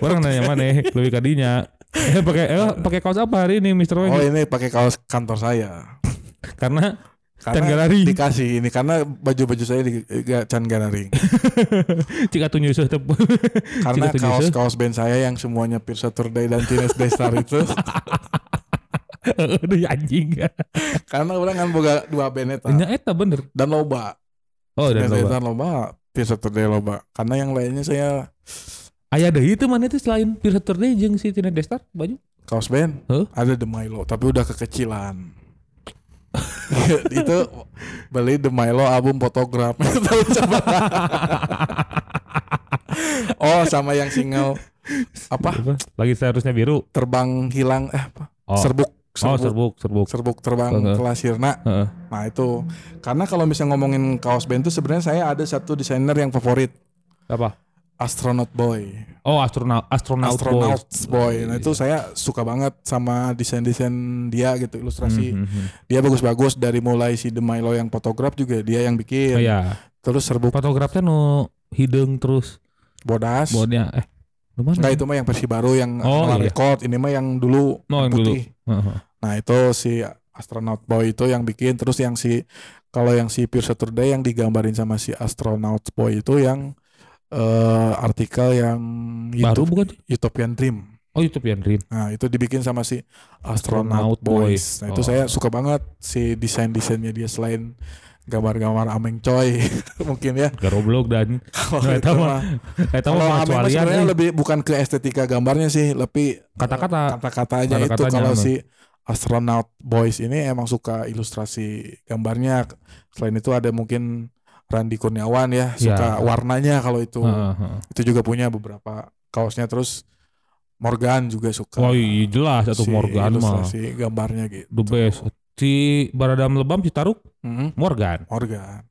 Orang nanya mana? Lebih kadinya. Eh pakai eh pakai kaos apa hari ini. Oh, Weng? ini pakai kaos kantor saya. Karena Can Karena Gallery. dikasih ini karena baju-baju saya di gak Chan Gallery. [LAUGHS] jika tuh nyusuh [LAUGHS] tep. Karena kaos-kaos band saya yang semuanya Pure Saturday dan Teenage Daystar itu [LAUGHS] Aduh anjing. karena orang kan boga dua band eta Nya eta bener. dan loba. Oh dan loba. Daystar loba, Pure Saturday loba. Karena yang lainnya saya Aya deui itu mana itu selain Pure Saturday jeung si Tina Destar baju. kaos band Huh? ada The Milo tapi udah kekecilan. [LAUGHS] itu beli The Milo album fotograf. [LAUGHS] Oh, sama yang single apa? Lagi seharusnya biru. Terbang hilang eh apa? Oh. Serbuk, Oh serbuk serbuk. serbuk terbang Heeh. ke Lasirna. Heeh. Nah itu karena kalau misalnya ngomongin kaos band itu sebenarnya saya ada satu desainer yang favorit Apa? Astronaut Boy, Oh astronaut astronaut, Astronaut boys. Boy. Nah itu saya suka banget sama desain-desain dia gitu ilustrasi. Hmm, hmm. Dia bagus-bagus dari mulai si The Milo yang fotograf juga dia yang Oh bikin. iya. Terus serbuk Fotografnya nu hidung terus bodas. bodnya eh lu mana? Enggak itu mah yang versi baru yang Oh, iya. record. Ini mah yang dulu Oh, yang dulu. putih. Heeh. Nah itu si Astronaut Boy itu yang bikin. Terus yang si kalau yang si Pure Saturday yang digambarin sama si Astronaut Boy itu yang eh, artikel yang Baru Utop- bukan? Utopian Dream. Oh YouTube yang Dream. Nah itu dibikin sama si Astronaut Astronaut Boys. Boys. Nah itu Oh. saya suka banget si desain-desainnya dia selain gambar-gambar Ameng Coy [LAUGHS] mungkin ya. Garoblok dan [LAUGHS] Kalau Nah, itu itu mah kalau mah Ameng sebenarnya lebih bukan ke estetika gambarnya sih, lebih Kata-kata. kata-katanya itu Kata-katanya, kalau Ameng. si Astronaut Boys ini emang suka ilustrasi gambarnya. Selain itu ada mungkin Randy Kurniawan ya, suka Ya. warnanya kalau itu. Heeh. Itu juga punya beberapa kaosnya terus Morgan juga suka. Oh iya jelas atau si Morgan mah ilustrasi gambarnya gitu. the best. Si Baradam Lebam si Taruk Mhm. Morgan. Morgan.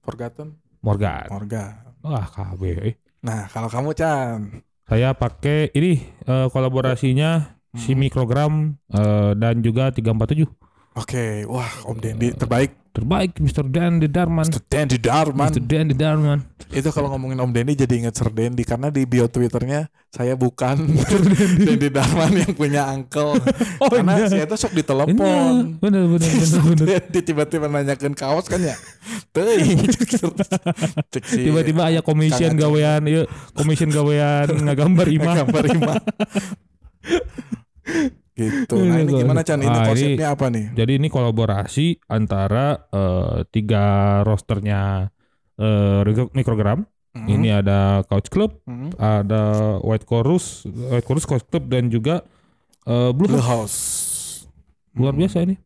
Forgotten Morgan. Morgan. Wah KB. eh. Nah, kalau kamu Chan. Saya pakai ini eh, kolaborasinya si Mhm. mikrogram eh, dan juga 347. Oke, wah Om Dendi terbaik. Terbaik Mr. Dandy Darman. Mr. Dendi Darman. Mr. Dandy Darman. Itu kalau ngomongin Om Dendi jadi inget Sir Dendi karena di bio Twitternya saya bukan [LAUGHS] Dendi Darman yang punya uncle. [LAUGHS] Oh, karena iya. saya tuh sok ditelepon. bener, bener, [LAUGHS] bener, Sok bener. Dendi tiba-tiba nanyakan kaos kan ya. Tiba-tiba aya commission Kang Aceh. gawean, ieu commission gawean ngagambar imah. gambar imah. Gitu. [LAUGHS] Nah ini gimana Chan? Ini Ah, ini- konsepnya apa nih? Jadi ini kolaborasi antara eh, tiga rosternya eh, Micro- Microgram. Hmm, Ini ada Couch Club, hmm. ada White Chorus, White Chorus Couch Club dan juga eh, Blue Blue House. House. Luar Hmm. biasa ini.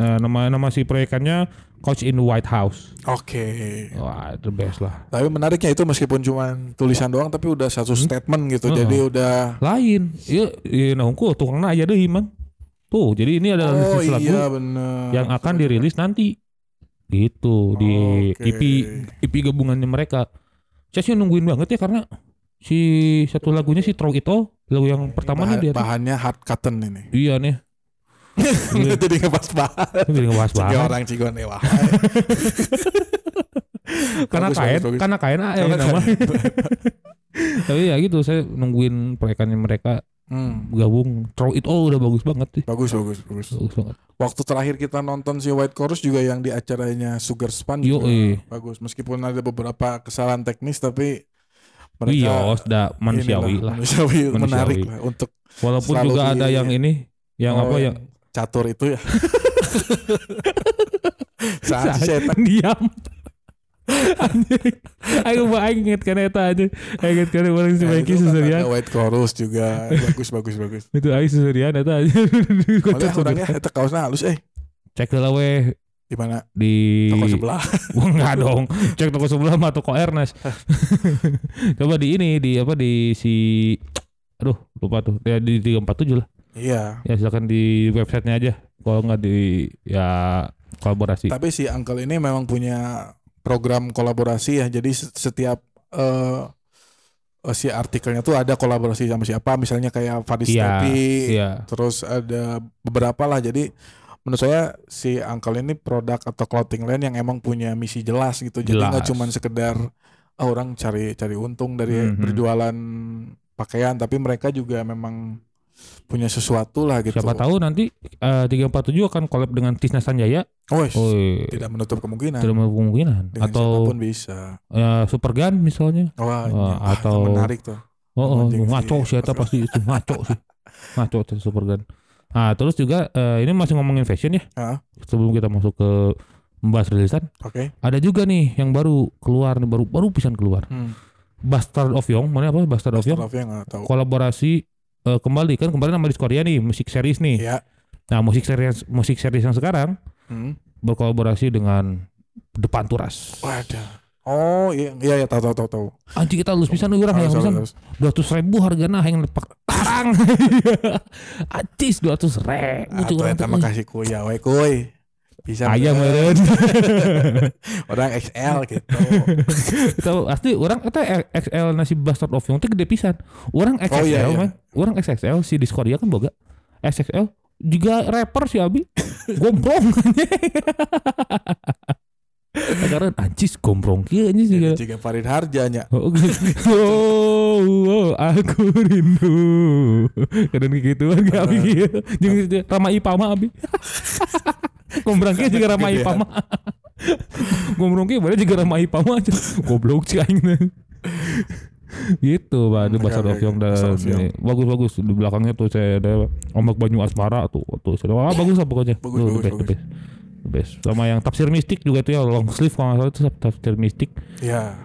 Nah, nama nama si proyekannya Couch in the White House. Oke. Wah, the best lah. Tapi menariknya itu meskipun cuma tulisan doang tapi udah satu statement gitu. Heeh. Jadi udah Lain. Iya, iya nah tukangna aja deh, Man. Tuh, jadi ini adalah Oh list lagu iya bener. yang akan dirilis nanti. Gitu di Oke. EP EP gabungannya mereka. Saya sih nungguin banget ya karena si satu lagunya si Throw It All, lagu yang pertamanya Bahan- dia. bahannya hard cotton ini. Iya nih. [LAUGHS] Iya. Jadi ngebahas bahan. Jadi ngebahas Tiga banget. orang cigon wah. [LAUGHS] Karena kain, karena kain eh, Karena nama. [LAUGHS] Tapi ya gitu, saya nungguin proyekannya mereka Hmm. gabung. Throw It All udah bagus banget sih. Bagus bagus bagus. Bagus banget. Waktu terakhir kita nonton si White Chorus juga yang di acaranya Sugar Span Yo, juga eh. bagus. Meskipun ada beberapa kesalahan teknis tapi mereka Wios, dah manusiawi lah. manusiawi, Manusiawi. menarik lah untuk Walaupun juga ada yang ini, yang oh, apa yang catur itu ya. [LAUGHS] Saat setan diam. Anjing. Aku mau inget kan eta aja. Inget kan orang si Nah, Mikey itu kan susurian. ada White Chorus juga bagus bagus bagus. Itu aing susurian eta aja. Malah orangnya eta kaosnya halus eh Cek lah weh di mana di toko sebelah. Wah, [LAUGHS] enggak dong. Cek toko sebelah mah toko Ernest. [LAUGHS] Coba di ini di apa di si aduh lupa tuh. Ya di 347 lah. Iya. Ya silakan di websitenya aja. Kalau nggak di ya kolaborasi. Tapi si Uncle ini memang punya program kolaborasi ya. Jadi se- setiap eh eh, si artikelnya tuh ada kolaborasi sama siapa. Misalnya kayak Fadis Iya, Iya. terus ada beberapa lah. Jadi menurut saya si Uncle ini produk atau clothing line yang emang punya misi jelas gitu. Jadi nggak cuma sekedar ah, orang cari cari untung dari Mhm. berjualan pakaian, tapi mereka juga memang punya sesuatu lah gitu. Siapa tahu nanti eh, 347 akan collab dengan Tisna Sanjaya. Oh, Oh, tidak menutup kemungkinan. tidak mau kemungkinan Dengan atau siapa pun bisa. ya Supergun misalnya. Wah, Wah, ah, itu atau- menarik tuh. Oh, oh ngaco sih eta pasti itu ngaco sih. [LAUGHS] Ngaco tuh Supergun. Nah, terus juga eh, ini masih ngomongin fashion ya. Ah. Sebelum kita masuk ke membahas rilisan, Oke. ada juga nih yang baru keluar nih baru baru pisan keluar. Hmm. Bastard of Young, mana apa Bastard of Young? Of tahu. Kolaborasi eh, kembali kan kemarin sama Discordia nih musik series nih. Iya. Nah, musik series musik series yang sekarang Hmm. berkolaborasi dengan Depan Turas. Wadah. Oh iya iya, iya tahu tahu tahu tahu. Anjing kita lulus pisan euy urang yang pisan. dua ratus ribu harganya yang lepak tarang [LAUGHS] acis dua ratus ribu Atuh eta mah kasih kuya we kuy. Bisa ayam meureun [LAUGHS] Orang XL gitu. [LAUGHS] itu asli orang eta XL nasi bastard of teh gede pisan. Orang XXL Oh, iya, iya. man. Orang XXL si Discordia kan boga. XXL juga rapper si Abi. [LAUGHS] Gombrong karena anjis gombrong kieu anjis juga Jika Farid Harjanya. Oh, oh, oh, aku rindu. Kadang gituan gak abi kieu. Jeung Rama Ipama abi. [LAUGHS] Gombrang kieu juga Rama Gedean. Ipama. Gombrang kieu bener juga Rama Ipama aja. Goblok sih aing teh. gitu Pak, of Young oke. dan ini. bagus-bagus di belakangnya tuh saya ada ombak Banyu Asmara tuh tuh saya wah bagus lah pokoknya Bagus, Tuh, bagus, bagus. Best. The best. sama yang tafsir mistik juga tuh ya long sleeve kalau nggak salah itu tafsir mistik Ya.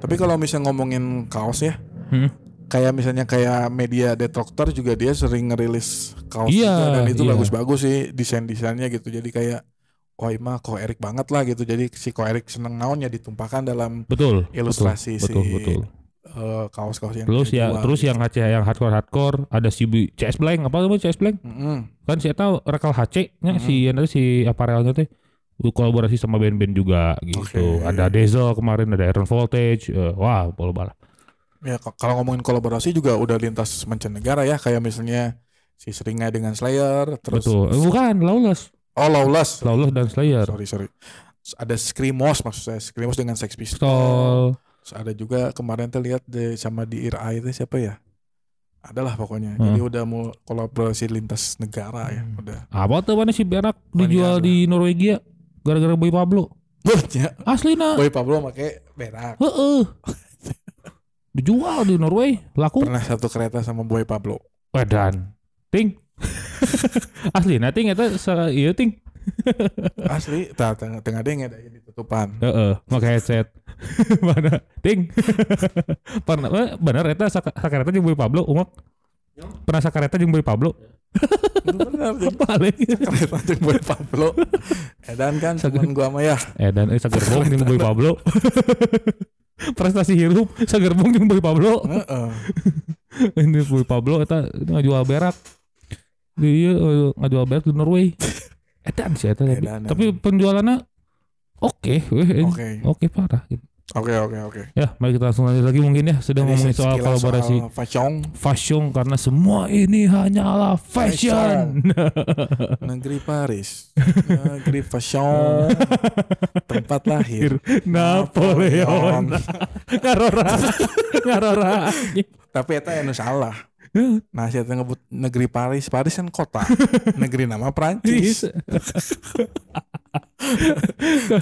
Tapi kalau misalnya ngomongin kaos ya, Hmm. kayak misalnya kayak media detractor juga dia sering ngerilis kaos Iya, juga dan itu iya. bagus-bagus sih desain-desainnya gitu. Jadi kayak Wah ima Ko Erik banget lah gitu Jadi si Ko Erik seneng naonnya ditumpahkan dalam betul Ilustrasi betul, si- betul, betul. Eh, kaos-kaos yang Terus ya, terus gitu. yang HC yang hardcore hardcore ada si CS Blank apa namanya CS Blank Mm-mm. kan saya tahu rekal HC nya Mhm. si yang tadi si aparelnya teh kolaborasi sama band-band juga gitu. Oke. Ada Diesel kemarin ada Iron Voltage. eh, wah, bola bala. Ya kalau ngomongin kolaborasi juga udah lintas mancanegara ya kayak misalnya si Seringai dengan Slayer terus Betul. Eh, bukan Lawless. Oh Lawless. Lawless dan Slayer. Sorry sorry. Ada Screamos maksud saya. Screamos dengan Sex Pistols. Terus ada juga kemarin tuh lihat deh sama di Eye itu siapa ya? Adalah pokoknya. Hmm. Jadi udah mau kolaborasi lintas negara ya. Udah. Apa tuh mana si berak dijual di Norwegia gara-gara Boy Pablo. Banyak. Asli nah. Boy Pablo pakai berak. Heeh. [LAUGHS] Dijual di Norway, laku. Pernah satu kereta sama Boy Pablo. Wedan. Ting. [LAUGHS] Asli nah ting sa ieu ting. Asli, tah tengah tengah deng ada di tutupan. Heeh, pakai headset. [LAUGHS] Mana? Ting. [LAUGHS] Pernah eh, bener eta sak- sakareta jeung Boy Pablo umak. Pernah sakareta jeung Boy Pablo. Benar. [LAUGHS] Balik. kereta jeung Boy Pablo. Edan kan teman gua mah ya. Eh dan eh sagerbong jeung Boy Pablo. Prestasi hirup sagerbong jeung Boy Pablo. Heeh. Ini Boy Pablo eta ngajual berak. Dia eh, ngajual berak di Norway. Edan sih eta tapi, Edan, tapi penjualannya oke, eh. Oke. Oke parah gitu. Oke oke oke. Ya, mari kita langsung lanjut lagi mungkin ya. Sudah Jadi ngomongin soal kolaborasi soal fashion fashion karena semua ini hanyalah fashion. [LAUGHS] negeri Paris, negeri fashion, tempat lahir. Napoleon. [LAUGHS] Ngarora. [LAUGHS] Ngarora. Tapi eta anu salah. [LAUGHS] Nah, saya ngebut negeri Paris. Paris kan kota. [LAUGHS] negeri nama Prancis. [LAUGHS]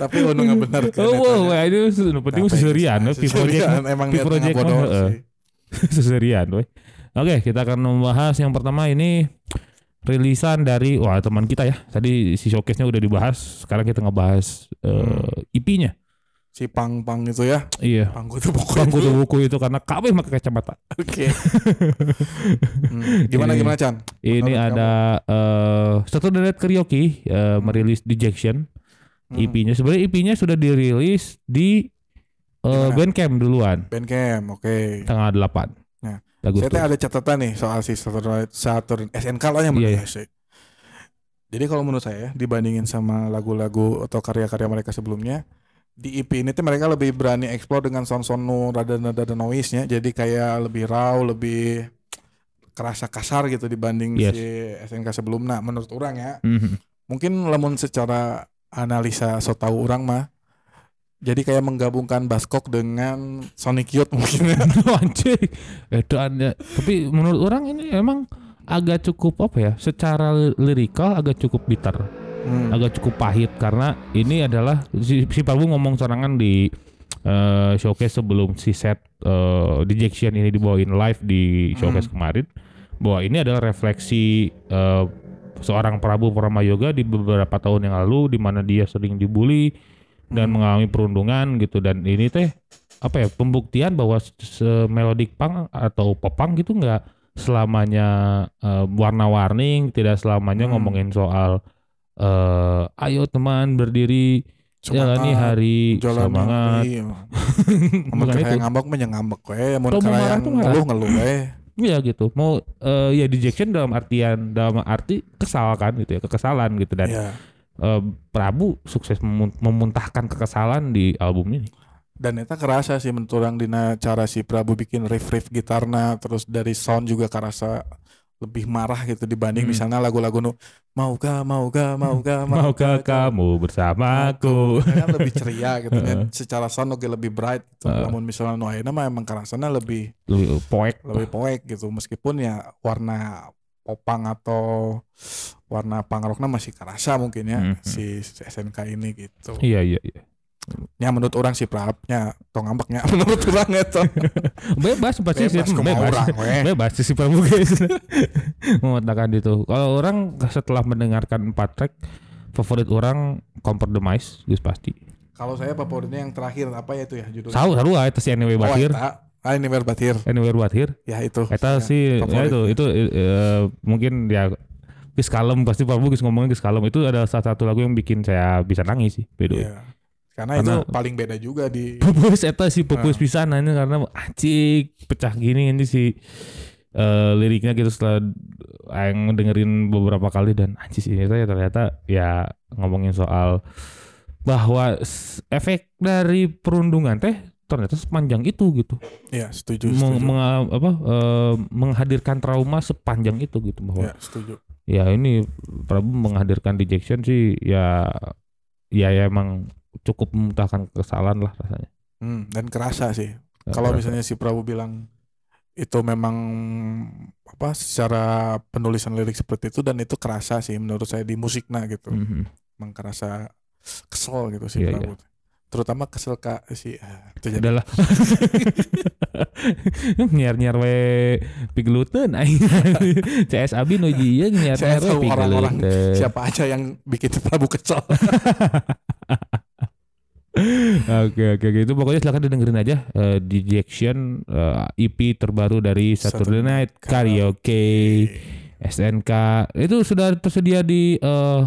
Tapi lu nggak benar kan. Oh, etanya. wah, itu penting Tapi seserian, nah, seserian, emang pi niatnya project bodoh heeh. sih. Seserian, weh. Oke, kita akan membahas yang pertama ini rilisan dari wah teman kita ya. Tadi si showcase-nya udah dibahas, sekarang kita ngebahas eh, IP-nya. Si pang-pang itu ya. Iya. Pangku tuh buku Bangku itu. tuh buku itu karena kabeh pakai kacamata. Oke. [LAUGHS] Hmm, Gimana Ini- gimana Chan? Ini Menurut ada eh satu dari Karaoke eh, merilis Dejection Hmm. EP-nya. Sebenarnya EP-nya sudah dirilis di Di mana? Bandcamp duluan Bandcamp, oke. tanggal 8. Nah, Agustus. Saya teh ada catatan nih soal si Saturn, Saturn SNK lah yang Iya, benar iya. sih. Jadi kalau menurut saya dibandingin sama lagu-lagu atau karya-karya mereka sebelumnya di EP ini tuh mereka lebih berani explore dengan sound-sound nu rada rada noise-nya. Jadi kayak lebih raw, lebih kerasa kasar gitu dibanding Yes. si SNK sebelumnya menurut orang ya. Mhm. Mungkin lamun secara analisa so tahu orang mah jadi kayak menggabungkan Baskok dengan Sonic Youth [LAUGHS] mungkin ya. [LAUGHS] Anjing. Edan ya. Tapi menurut orang ini emang agak cukup apa ya? Secara li- lirikal agak cukup bitter, Hmm. agak cukup pahit karena ini adalah si, si Prabu ngomong sorangan di eh, showcase sebelum si set eh, Dejection ini dibawain live di showcase kemarin bahwa ini adalah refleksi eh, seorang Prabu Yoga di beberapa tahun yang lalu di mana dia sering dibully dan mengalami perundungan gitu dan ini teh apa ya pembuktian bahwa melodic punk atau popang gitu nggak selamanya eh, warna-warni tidak selamanya Hmm. ngomongin soal eh ayo teman berdiri. Jalani Semangat, hari Jalan. semangat. [LAUGHS] Mau Bukan kayak itu. ngambek mah yang ngambek we, mau mau kayak ngeluh ngeluh we. [LAUGHS] Iya gitu. Mau eh, ya dejection dalam artian dalam arti kesal kan gitu ya kekesalan gitu. Dan Iya. eh, Prabu sukses memun- memuntahkan kekesalan di album ini. Dan eta kerasa sih menurut orang dina cara si Prabu bikin riff-riff gitarna terus dari sound juga kerasa lebih marah gitu dibanding Hmm. misalnya lagu-lagu nu maukah maukah maukah maukah kamu bersamaku kan lebih ceria gitu kan secara sound oke lebih bright gitu. Heeh. Namun misalnya nu ayeuna mah emang kerasanya lebih lebih poek lebih poek gitu meskipun ya warna popang atau warna punk rocknya masih kerasa mungkin ya Mhm. si, si SNK ini gitu. iya iya iya Ya menurut orang si Prabnya tong ngambeknya [LAUGHS] menurut orang itu. [LAUGHS] bebas pasti sih Bebas kumaha bebas orang we. bebas si Prabu guys [LAUGHS] mengatakan itu kalau orang setelah mendengarkan empat track favorit orang Compromise guys pasti Kalau saya favoritnya yang terakhir apa ya itu ya judulnya? tahu ah itu si Anyway Oh, Batir eta. Ah, ini Batir. Anywhere But Here Ya itu. Eta Ya, sih ya itu itu eh, mungkin ya Gis kalem pasti Prabu Gis ngomongin Gis kalem itu adalah salah satu lagu yang bikin saya bisa nangis sih by the Iya. Karena, itu Karena- paling beda juga di [LAUGHS] Pupus eta sih pupus Ah. pisan ini karena anjing pecah gini ini si eh, liriknya gitu setelah yang dengerin beberapa kali dan anjing ini ternyata ternyata ya ngomongin soal bahwa efek dari perundungan teh ternyata sepanjang itu gitu ya setuju Meng- setuju. menga- apa, eh, menghadirkan trauma sepanjang itu gitu bahwa Ya, setuju. ya ini Prabu menghadirkan Dejection sih ya ya, ya emang cukup memuntahkan kesalahan lah rasanya. Hmm, dan kerasa sih. Kalau misalnya si Prabu bilang itu memang apa secara penulisan lirik seperti itu dan itu kerasa sih menurut saya di musiknya gitu. Mhm. Emang kerasa kesel gitu si Iya, Prabu. Terutama kesel kak si ah, itu jadi Udahlah. [LAUGHS] nyiar-nyiar we pigluteun aing. [LAUGHS] CS Abi nu jieu nyiar-nyiar we tahu orang-orang siapa aja yang bikin Prabu kesel. [LAUGHS] Oke oke oke itu pokoknya silakan didengerin aja eh, Dejection eh, EP terbaru dari Saturday Night Karaoke SNK itu sudah tersedia di eh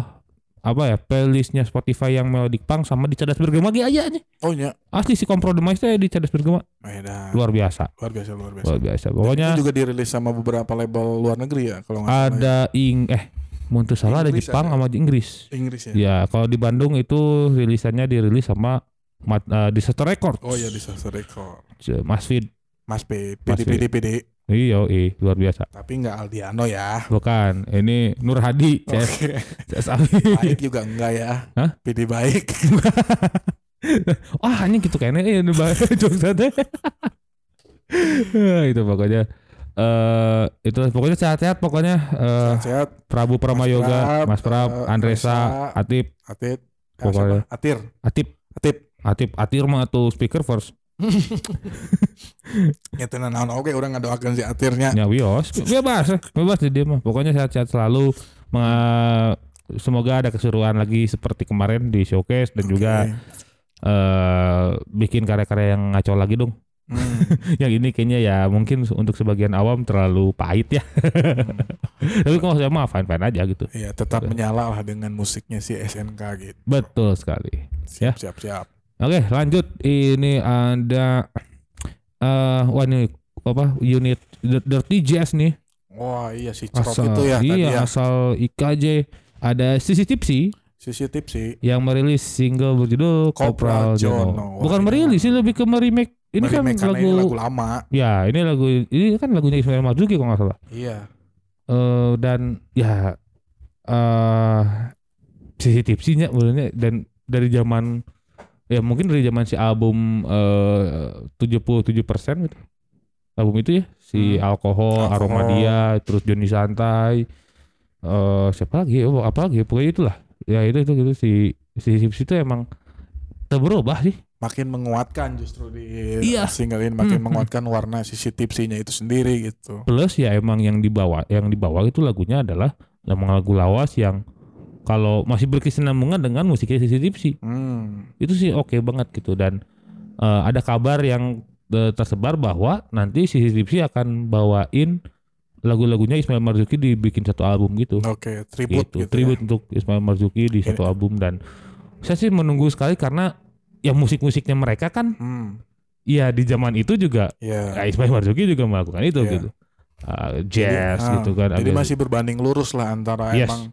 apa ya playlistnya Spotify yang Melodic Punk sama di Cerdas Bergema ge aja nih. Oh ya, Asli si kompromis teh di Cerdas Bergema beda. luar biasa. luar biasa luar biasa. Luar biasa. Dan Pokoknya itu juga dirilis sama beberapa label luar negeri ya kalau nggak ya. ada ing eh salah ada Jepang ada. sama Inggris. Inggris ya. Ya, kalau di Bandung itu rilisannya dirilis sama Mat, eh, Disaster Records. Oh ya Disaster Record. Mas Fit. Mas P, PD, PD, PD. Iya, iya, luar biasa. Tapi nggak Aldiano ya. Bukan, ini Nur Hadi, CS, [LAUGHS] Abi. baik juga enggak ya. Hah? PD baik. Wah, [LAUGHS] anjing gitu kayaknya ya [LAUGHS] jokes teh. Eh, itu pokoknya eh itu pokoknya sehat-sehat pokoknya eh Sehat. Prabu Pramayoga, Mas Mas Prab, eh, Andresa. Atip, Atit. Ah, Pokoknya. siapa? Atir. Atip, Atip. Atip, Atir mah tuh speaker first. [LAUGHS] Nyetenan naon oke orang ngadoakeun si Atirnya. Ya wios, bebas, bebas di dia mah. Pokoknya sehat-sehat selalu. Menga- semoga ada keseruan lagi seperti kemarin di showcase dan juga eh bikin karya-karya yang ngaco lagi dong. Hmm. [LAUGHS] yang ini kayaknya ya mungkin untuk sebagian awam terlalu pahit ya. [LAUGHS] Tapi kalau saya mah fine fine aja gitu. Iya, tetap Udah. menyala lah dengan musiknya si SNK gitu. Betul sekali. Ya. Siap, siap, siap. Oke lanjut ini ada eh wah ini apa unit Dirty Jazz nih Wah, iya si Cerok asal itu ya tadi iya ya. asal IKJ ada Sisi Tipsy Sisi tipsi. yang merilis single berjudul Kopral Kopral Jono. Jono. Bukan ini merilis sih lebih ke meremake. Ini kan lagu, ini lagu lama. ya ini lagu ini kan lagunya Ismail Marzuki kalau nggak salah. Iya. eh dan ya eh sisi tipsinya sebenarnya dan dari zaman ya mungkin dari zaman si album eh 77% gitu. Album itu ya si Hmm. alkohol, Alkohol. aroma dia, terus Joni Santai. eh siapa lagi? Oh, apa lagi? Pokoknya itulah. Ya itu itu gitu si si tipsi itu emang tak berubah sih. Makin menguatkan justru di Iya. single ini makin Hmm, menguatkan warna sisi tipsinya itu sendiri gitu. Plus ya emang yang dibawa yang dibawa itu lagunya adalah emang lagu lawas yang kalau masih berkesinambungan dengan musiknya Sisi Tipsi. Hmm. itu sih oke banget gitu dan eh, ada kabar yang eh, tersebar bahwa nanti si Tipsy akan bawain lagu-lagunya Ismail Marzuki dibikin satu album gitu. Oke, tribute gitu. gitu. Tribute ya. untuk Ismail Marzuki di Ini- satu album dan saya sih menunggu sekali karena ya musik-musiknya mereka kan Hmm. ya di zaman itu juga Ya. ya Ismail Marzuki juga melakukan itu Iya. gitu. Ah, jazz Jadi, ah, gitu kan. Jadi agak- masih berbanding lurus lah antara Yes. emang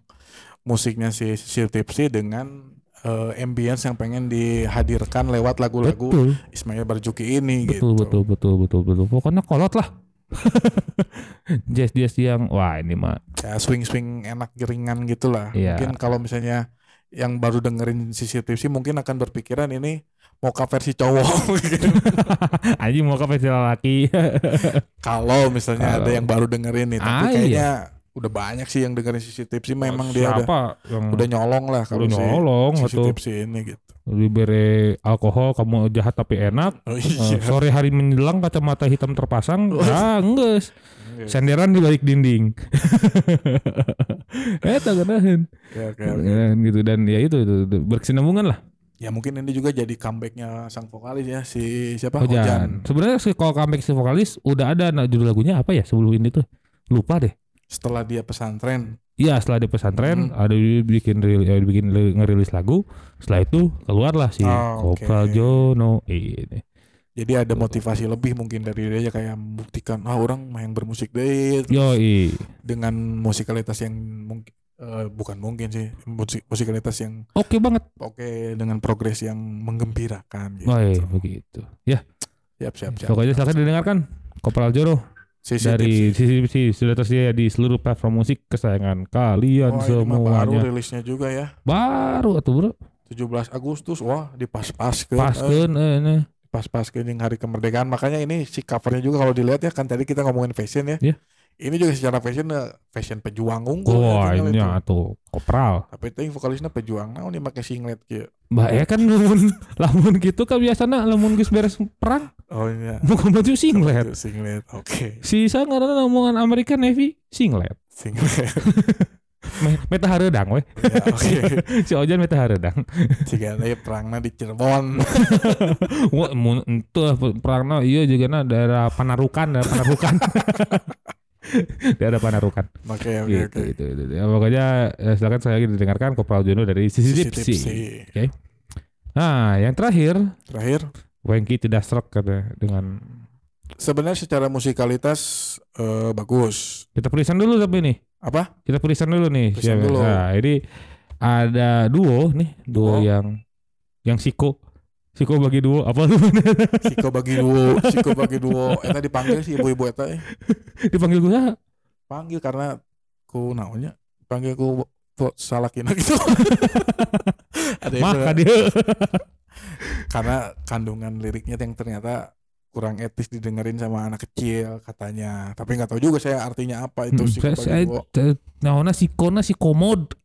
musiknya si si tipsi dengan eh, ambience yang pengen dihadirkan lewat lagu-lagu Ismail Marzuki ini betul, gitu. betul, betul, betul, betul. Pokoknya kolot lah. [LAUGHS] jazz jazz yang wah ini mah Ya swing-swing enak ringan gitu lah. Iya. Mungkin kalau misalnya yang baru dengerin sisi tipsi mungkin akan berpikiran ini mau ke versi cowok gitu. Anjing mau ke festival laki. Kalau misalnya ada Kalau- yang baru dengerin nih, tapi Ah, iya. kayaknya udah banyak sih yang dengerin sisi tipsi memang dia udah Siapa yang udah nyolong lah kalau udah si nyolong sisi atau ini gitu. diberi alkohol kamu jahat tapi enak. Oh Eh, iya. sore hari menjelang kacamata hitam terpasang. Oh. Ah, enggeus. Oke. Senderan di balik dinding. [LAUGHS] eh ganahan. Oke, oke, oke. gitu dan ya itu, itu, itu. berkesinambungan lah. Ya mungkin ini juga jadi comebacknya sang vokalis ya si siapa Hujan. Hujan. Sebenarnya si kalau comeback si vokalis udah ada nah, judul lagunya apa ya sebelum ini tuh. Lupa deh. Setelah dia pesantren. Iya setelah di pesantren Hmm. ada dia bikin ya, bikin li- ngerilis lagu. Setelah itu keluarlah si Oh. Kopral Jono ini. Jadi ada motivasi lebih mungkin dari dia kayak membuktikan ah orang main bermusik deh Yoi. dengan musikalitas yang mungkin eh, bukan mungkin sih musik musikalitas yang Oke banget. oke dengan progres yang menggembirakan gitu. Woi, begitu. Ya, Siap siap siap. pokoknya silakan didengarkan Kopral Jono Sisi dari. CCTV sudah tersedia di seluruh platform musik kesayangan kalian ini mah baru semuanya. rilisnya juga ya. Baru atuh bro. 17 Agustus. Wah, dipas-pas ke Paskeun eh. Pas-pas yang hari kemerdekaan. Makanya ini si covernya juga kalau dilihat ya kan tadi kita ngomongin fashion ya. Iya. Ini juga secara fashion eh, fashion pejuang unggul. Wah, ya, tinggal ini itu. atuh kopral. Tapi itu vokalisnya pejuang. Nah, ini pakai singlet gitu. Mbak ya kan lamun [LAUGHS] lamun gitu kan biasanya lamun geus beres perang Oh iya. bukan baju singlet. Singlet. Oke. Sisa ngaranna omongan American Navy singlet. Singlet. [LAUGHS] Me- Meta hareudang we. ya, oke. [LAUGHS] Si Ojan meta hareudang. Jika ada perangnya di Cirebon. [LAUGHS] Wah, mun entah perangna iya juga na daerah Panarukan, daerah Panarukan. [LAUGHS] daerah Panarukan. Oke, oke, gitu, oke. gitu, gitu. Ya, pokoknya eh, silakan saya lagi didengarkan Kopral Jono dari Tipsi. tipsi. Nah, yang terakhir Terakhir, Wengki tidak serak kata dengan sebenarnya secara musikalitas eh, bagus. kita tulisan dulu tapi nih. Apa? Kita tulisan dulu nih. Tulisan siapa. dulu. Nah, ini ada duo nih, duo Duo. yang yang Siko. Siko bagi duo apa tuh? [LAUGHS] Siko bagi duo, Siko bagi duo. Eta dipanggil si ibu-ibu eta eh. [LAUGHS] Dipanggil gue Panggil karena ku naonnya? Panggil ku po- salah kina gitu. [LAUGHS] Ada yang mah dia. karena kandungan liriknya yang ternyata kurang etis didengerin sama anak kecil katanya. Tapi nggak tahu juga saya artinya apa itu Hmm, Siko saya- Nah, Siko na si komod.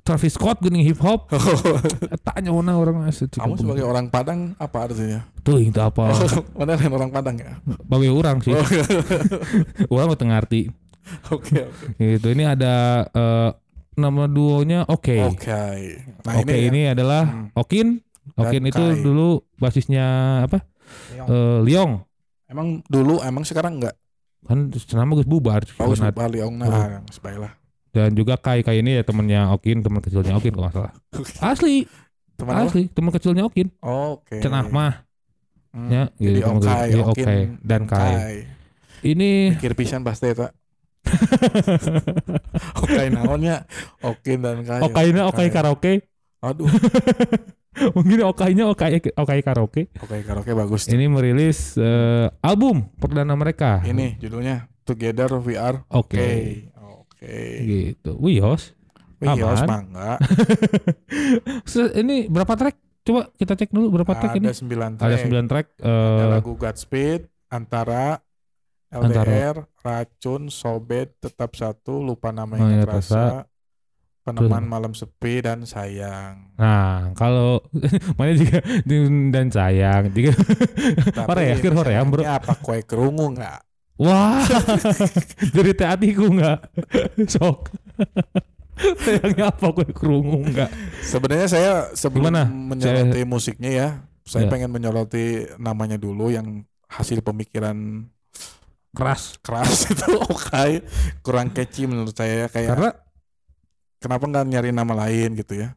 Travis Scott geuning hip hop. [LAUGHS] Tanya mana orang. Kamu sebagai orang Padang apa artinya? tuh itu apa? [LAUGHS] Mana lain orang Padang ya? Bagi orang sih. Oh, [LAUGHS] Orang mah teu ngarti. Oke oke. Gitu. Ini ada eh, nama duonya Oke. Oke. Nah Oke ini, ini adalah Hmm. Okin. Okin itu Kai. dulu basisnya apa? Ya. Eh, Liong. emang dulu emang sekarang enggak. Kan nama gus bubar. Oh, Sunat. Bali Ong nah, sebaiklah. Dan juga Kai Kai ini ya temennya Okin, teman kecilnya Okin kalau nggak salah. [LAUGHS] Asli, Teman asli teman kecilnya Okin. Oke. Cenah mah Hmm. ya, Jadi gitu, teman Okai, iya, Okin, Okai, dan Kai. Ini Pikir pisan pasti eta. [LAUGHS] Okai naonnya? Okin dan Kai. Okainya Okai karaoke. Aduh, [LAUGHS] [LAUGHS] Mungkin Okainya Okai Okai karaoke. Okai karaoke bagus. tuh. Ini merilis eh, album perdana mereka. Ini judulnya Together We Are Oke. Okay. Oke. Gitu. Wios. Aman. mangga. [LAUGHS] Ini berapa track? Coba kita cek dulu berapa track ini. Ada 9 track. Ada 9 track. Ada eh, lagu Godspeed, Antara, Antara. LDR, Racun, Sobet, Tetap Satu, Lupa Nama Oh, Ingat Rasa, Peneman Malam Sepi, dan Sayang. Nah, kalau [LAUGHS] mana juga dan sayang, juga Hoream, kira hoream, bro. ini apa kue kerungu nggak? Wah, [LAUGHS] jadi teh hatiku nggak, sok. [LAUGHS] Sayangnya apa gue kerungu nggak? Sebenarnya saya sebelum Gimana? menyoroti musiknya ya, saya Ya. pengen menyoroti namanya dulu yang hasil pemikiran Keras. keras itu oke kurang catchy menurut saya kayak Karena kenapa nggak nyari nama lain gitu ya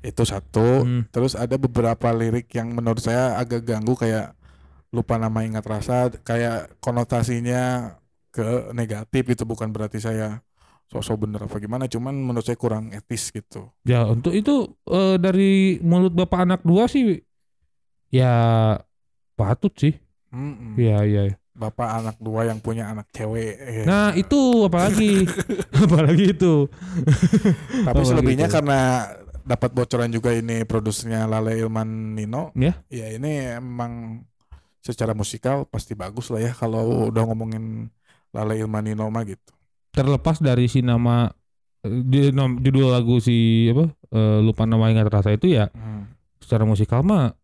itu satu Hmm. terus ada beberapa lirik yang menurut saya agak ganggu kayak lupa nama ingat rasa kayak konotasinya ke negatif itu bukan berarti saya sosok bener apa gimana cuman menurut saya kurang etis gitu ya untuk itu eh, dari mulut bapak anak dua sih, ya patut sih. Mm-mm. Iya iya. Bapak anak dua yang punya anak cewek. Nah [LAUGHS] itu apalagi, [LAUGHS] apalagi itu. tapi oh, selebihnya gitu. karena dapat bocoran juga ini produsernya Lale Ilman Nino Ya. ya ini emang secara musikal pasti bagus lah ya kalau udah ngomongin Lale Ilman Nino mah gitu terlepas dari si nama eh, judul lagu si apa eh, lupa nama ingat rasa itu ya secara musikal mah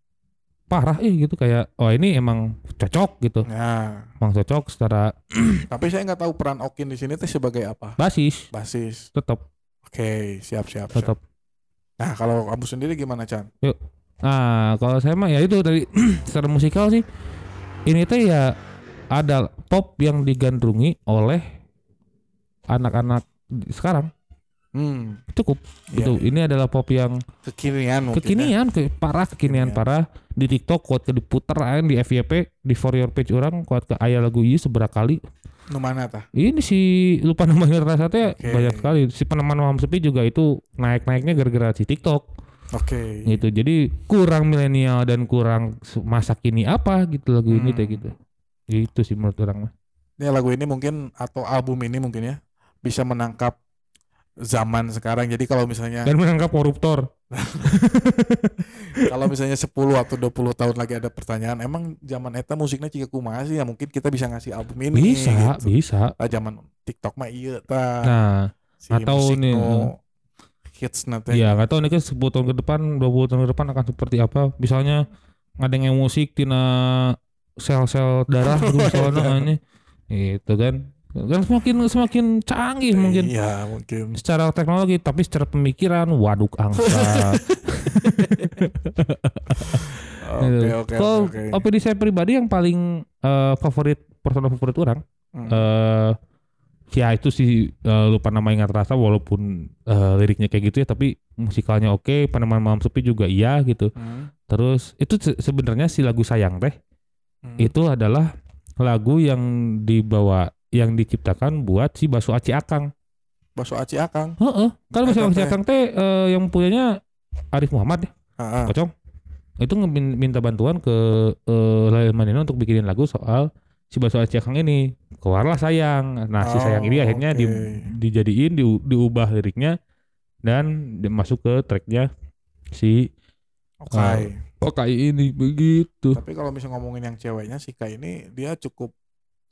parah eh gitu kayak oh ini emang cocok gitu Nah, emang cocok secara [CLEARS THROAT] tapi saya nggak tahu peran Okin di sini teh sebagai apa. basis Basis. tetap Oke, siap siap. siap. tetap Nah, kalau kamu sendiri gimana, Chan? nah kalau saya mah ya itu dari [CLEARS THROAT] secara musikal sih ini tuh ya ada pop yang digandrungi oleh anak-anak sekarang Hmm, cukup iya, itu ini adalah pop yang kekinian mungkin. ya. kekinian ke parah kekinian Kekinian. parah di TikTok kuat ke diputer aja di FYP di for your page orang kuat ke ayah lagu ini seberapa kali Nu mana tah? ini si lupa namanya rasa teh Oke. banyak sekali si peneman malam sepi juga itu naik naiknya gara-gara si TikTok Oke. gitu jadi kurang milenial dan kurang masa kini apa gitu lagu ini Hmm. teh gitu gitu sih menurut orang mah ini lagu ini mungkin atau album ini mungkin ya bisa menangkap zaman sekarang. Jadi kalau misalnya Dan menangkap koruptor. [LAUGHS] kalau misalnya 10 atau 20 tahun lagi ada pertanyaan, emang zaman eta musiknya cika kumaha sih? Ya mungkin kita bisa ngasih album ini. Bisa, gitu. bisa. Ah, zaman TikTok mah iya ta. Nah, Si atau nih, nu hits nanti. Iya, nggak tahu nih kan 10 tahun ke depan, 20 tahun ke depan akan seperti apa. Misalnya ngadeng musik tina sel-sel darah [LAUGHS] gitu misalnya ini. Itu kan. Kan semakin semakin canggih mungkin Iya, mungkin. secara teknologi, tapi secara pemikiran waduk angsa. [LAUGHS] Oke, Gitu. oke, Kalau oke. opini saya pribadi yang paling eh, favorit personal favorit orang Hmm. eh ya itu sih eh, lupa namanya nggak terasa walaupun eh, liriknya kayak gitu ya tapi musikalnya oke peneman malam sepi juga iya gitu Hmm. terus itu se- sebenarnya si lagu sayang teh Hmm. itu adalah lagu yang dibawa yang diciptakan buat si Basu Aci Akang Bakso Aci Akang. Heeh. Kan Eta Aci. Akang teh eh, yang punyanya Arif Muhammad ya Heeh. Pocong itu minta bantuan ke eh, Lail Manino untuk bikinin lagu soal si Basu Aci Akang ini keluarlah sayang nah si Oh, sayang ini akhirnya di- dijadiin di- diubah liriknya dan masuk ke tracknya si Oke. Okai ini begitu Tapi kalau misalnya ngomongin yang ceweknya si Kai ini dia cukup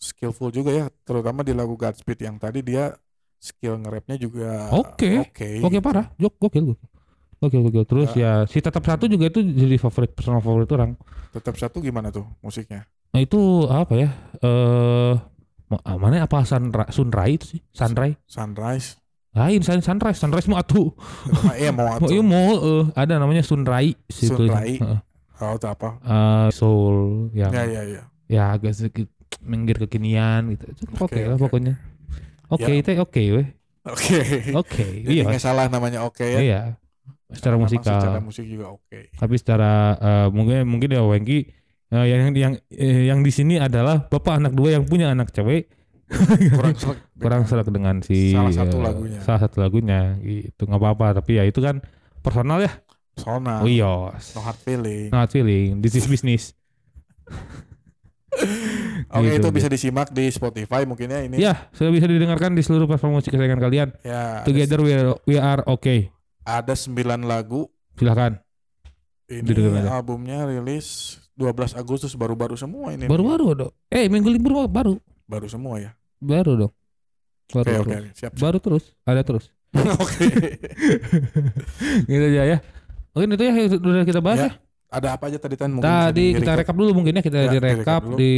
skillful juga ya, terutama di lagu Godspeed yang tadi dia skill nge-rapnya juga Oke. Oke. Oke parah, jok gokil gokil. Oke oke terus ya si tetap satu juga itu jadi favorit personal favorit orang. Tetap satu gimana tuh musiknya? Nah itu apa ya? Eh ah, mana apa Sunra, Sunrai itu sih? Sunrai? Sunrise. Lain Sun- Sunrise, Sunrise mau atuh. Iya mau Mau [LAUGHS] atuh. iya mau eh, ada namanya Sunrai situ. Sunrai. Heeh. Oh, itu apa? Eh, soul yang Ya ya, ya ya. agak sedikit minggir kekinian gitu. Oke Oke, lah oke. pokoknya. Oke Ya. itu oke weh. Oke. Oke. [LAUGHS] Iya. nggak salah namanya oke ya. Iya. Secara musikal. Secara musik juga oke. tapi secara eh, mungkin mungkin ya Wengki eh, yang yang eh, yang di sini adalah bapak anak dua yang punya anak cewek [LAUGHS] Kurang serak. kurang serak dengan si Salah satu eh, lagunya. salah satu lagunya gitu nggak apa-apa tapi ya itu kan personal ya Sona. oh iya No hard feeling. not feeling this is business [LAUGHS] Oke Gitu, itu bisa disimak di Spotify mungkin ya ini. ya sudah bisa didengarkan di seluruh platform musik kesayangan kalian Ya. together we are, we are okay Ada 9 lagu. silahkan Ini Didengar aja. albumnya rilis 12 Agustus baru-baru semua ini. baru-baru dong eh minggu libur baru Baru semua ya. baru dong baru oke terus. siap. siap. baru terus ada terus [LAUGHS] Oke. [LAUGHS] gitu aja ya mungkin itu ya yang sudah kita bahas Ya, ya Ada apa aja tadi Tan? Mungkin Tadi kita rekap dulu mungkin ya kita Ya, direkap di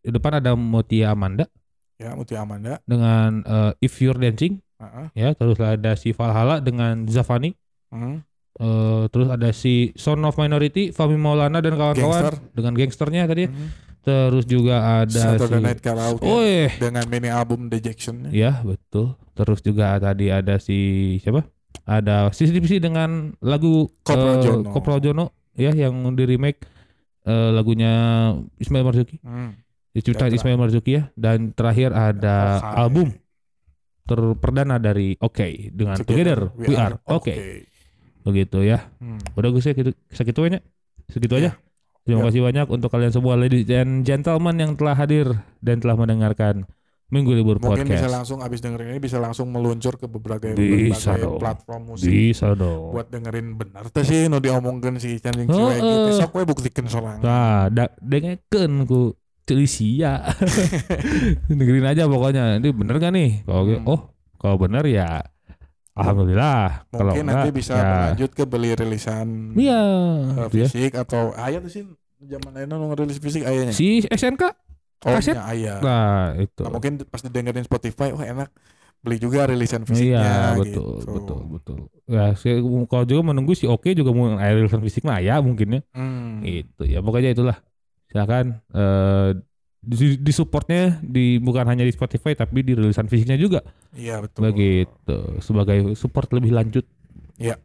depan ada Mutia Amanda Ya Mutia Amanda. dengan eh, If You're Dancing Heeh. ya terus ada si Valhalla dengan Zafani Hmm. eh, terus ada si Son of Minority Fahmi Maulana dan kawan-kawan Gangster. dengan gangsternya tadi. Hmm. terus juga ada Saturday si Night Karaoke Oh eh dengan mini album Dejection. ya betul terus juga tadi ada si siapa ada divisi dengan lagu Kopral eh, Jono. Kopral Jono ya yang di remake eh, lagunya Ismail Marzuki. Hmm. diciptakan Ya, Ismail Marzuki ya. Dan terakhir ada album terperdana dari Oke dengan Together, We, Are Oke begitu ya. Hmm. udah gue sih gitu segitu aja. Segitu aja. Terima Ya. kasih banyak untuk kalian semua ladies and gentlemen yang telah hadir dan telah mendengarkan Minggu Libur Mungkin bisa Podcast langsung abis dengerin ini bisa langsung meluncur ke berbagai, Bisa berbagai dong. platform musik bisa dong buat dengerin bener teh sih nu diomongkeun si jeung Heeh. Ciwek gitu sok we buktikeun sorangan. nah da, dengekeun ku Celisia [LAUGHS] dengerin aja pokoknya ini bener gak nih kalau Hmm. oh kalau bener ya Alhamdulillah kalau Mungkin enggak nanti bisa ya, lanjut ke beli rilisan Iya, eh, gitu ya. fisik atau aya tuh sih zaman nu ngerilis fisik ayahnya. Si SNK. Oh, kaset? aya. Nah, itu. Nah, mungkin pas didengerin Spotify wah enak beli juga rilisan Iya, fisiknya betul, gitu. betul, betul. Ya, si, kalau juga menunggu si Oke juga mau rilisan fisik mah ya mungkin ya. Hmm. Itu ya pokoknya itulah. Silakan eh di, di supportnya di bukan hanya di Spotify tapi di rilisan fisiknya juga Iya betul. begitu sebagai support lebih lanjut. Iya.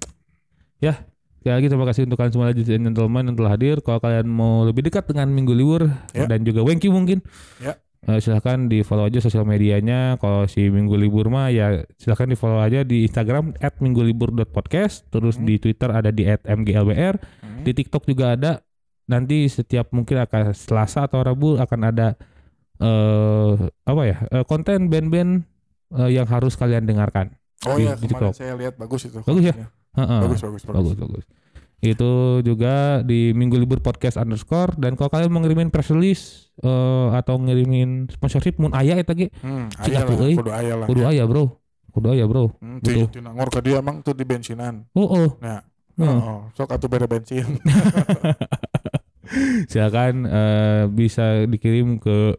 Ya, sekali lagi terima kasih untuk kalian semua ladies and gentlemen yang telah hadir. Kalau kalian mau lebih dekat dengan Minggu Libur Ya. dan juga Wengki mungkin, Ya. eh, silahkan di follow aja sosial medianya. Kalau si Minggu Libur mah ya silahkan di follow aja di Instagram @minggulibur.podcast. Terus Hmm. di Twitter ada di @mglbr. Hmm. Di TikTok juga ada. Nanti setiap mungkin akan Selasa atau Rabu akan ada eh apa ya eh, konten band-band eh, yang harus kalian dengarkan. Oh Di- iya di kemarin TikTok. saya lihat bagus itu. Bagus ya? Heeh. Bagus bagus bagus. bagus bagus itu juga di minggu libur podcast underscore dan kalau kalian mau ngirimin press release eh, atau ngirimin sponsorship mun aya eta ge Hmm, Cik aya atuh, lah, kudu aya lah. kudu aya bro kudu aya bro Hmm, Betul. ti- ti nangor ke dia emang tuh di bensinan. oh oh Nah, Hmm. oh, sok atuh bere bensin. [LAUGHS] [LAUGHS] silakan eh, bisa dikirim ke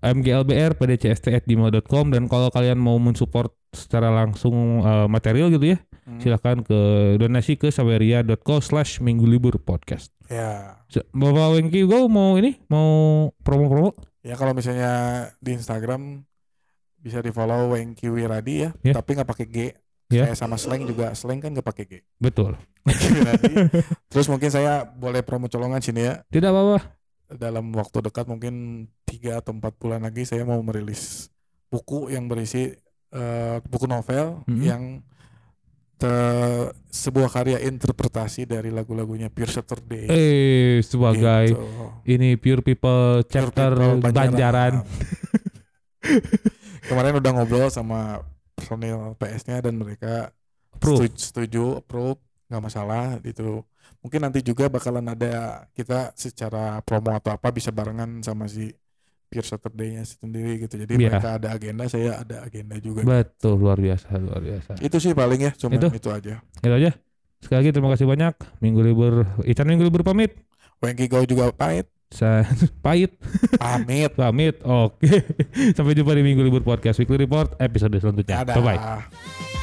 mglbr pdcst@gmail.com dan kalau kalian mau mensupport secara langsung eh, material gitu ya Hmm. silakan ke donasi ke saweria.co slash minggu libur podcast Ya. Bapak Wengki gue mau ini mau promo-promo Ya kalau misalnya di Instagram bisa di follow Wengki Wiradi ya, Ya. tapi nggak pakai G. Ya. Saya sama slang juga slang kan nggak pakai G. betul. [LAUGHS] Terus mungkin saya boleh promo colongan sini ya. tidak apa-apa Dalam waktu dekat mungkin tiga atau empat bulan lagi saya mau merilis buku yang berisi eh, buku novel Mhm. yang te- sebuah karya interpretasi dari lagu-lagunya Pure Saturday. Eh sebagai Gitu. ini Pure People chapter Pure People Banjaran. [LAUGHS] Kemarin udah ngobrol sama personil PS-nya dan mereka Approve. setuju, setuju approve, nggak masalah gitu. Mungkin nanti juga bakalan ada kita secara promo atau apa bisa barengan sama si Pure Saturday-nya sendiri gitu. Jadi Iya. mereka ada agenda, saya ada agenda juga. Betul luar biasa luar biasa. itu sih paling ya, cuma Itu? itu, aja. Itu aja. Sekali lagi terima kasih banyak. Minggu libur Ican minggu libur pamit. Wengki Go juga pahit, Saya [LAUGHS] pahit pamit. pamit. Oke. [LAUGHS] Sampai jumpa di minggu libur podcast Weekly Report episode selanjutnya. Bye bye.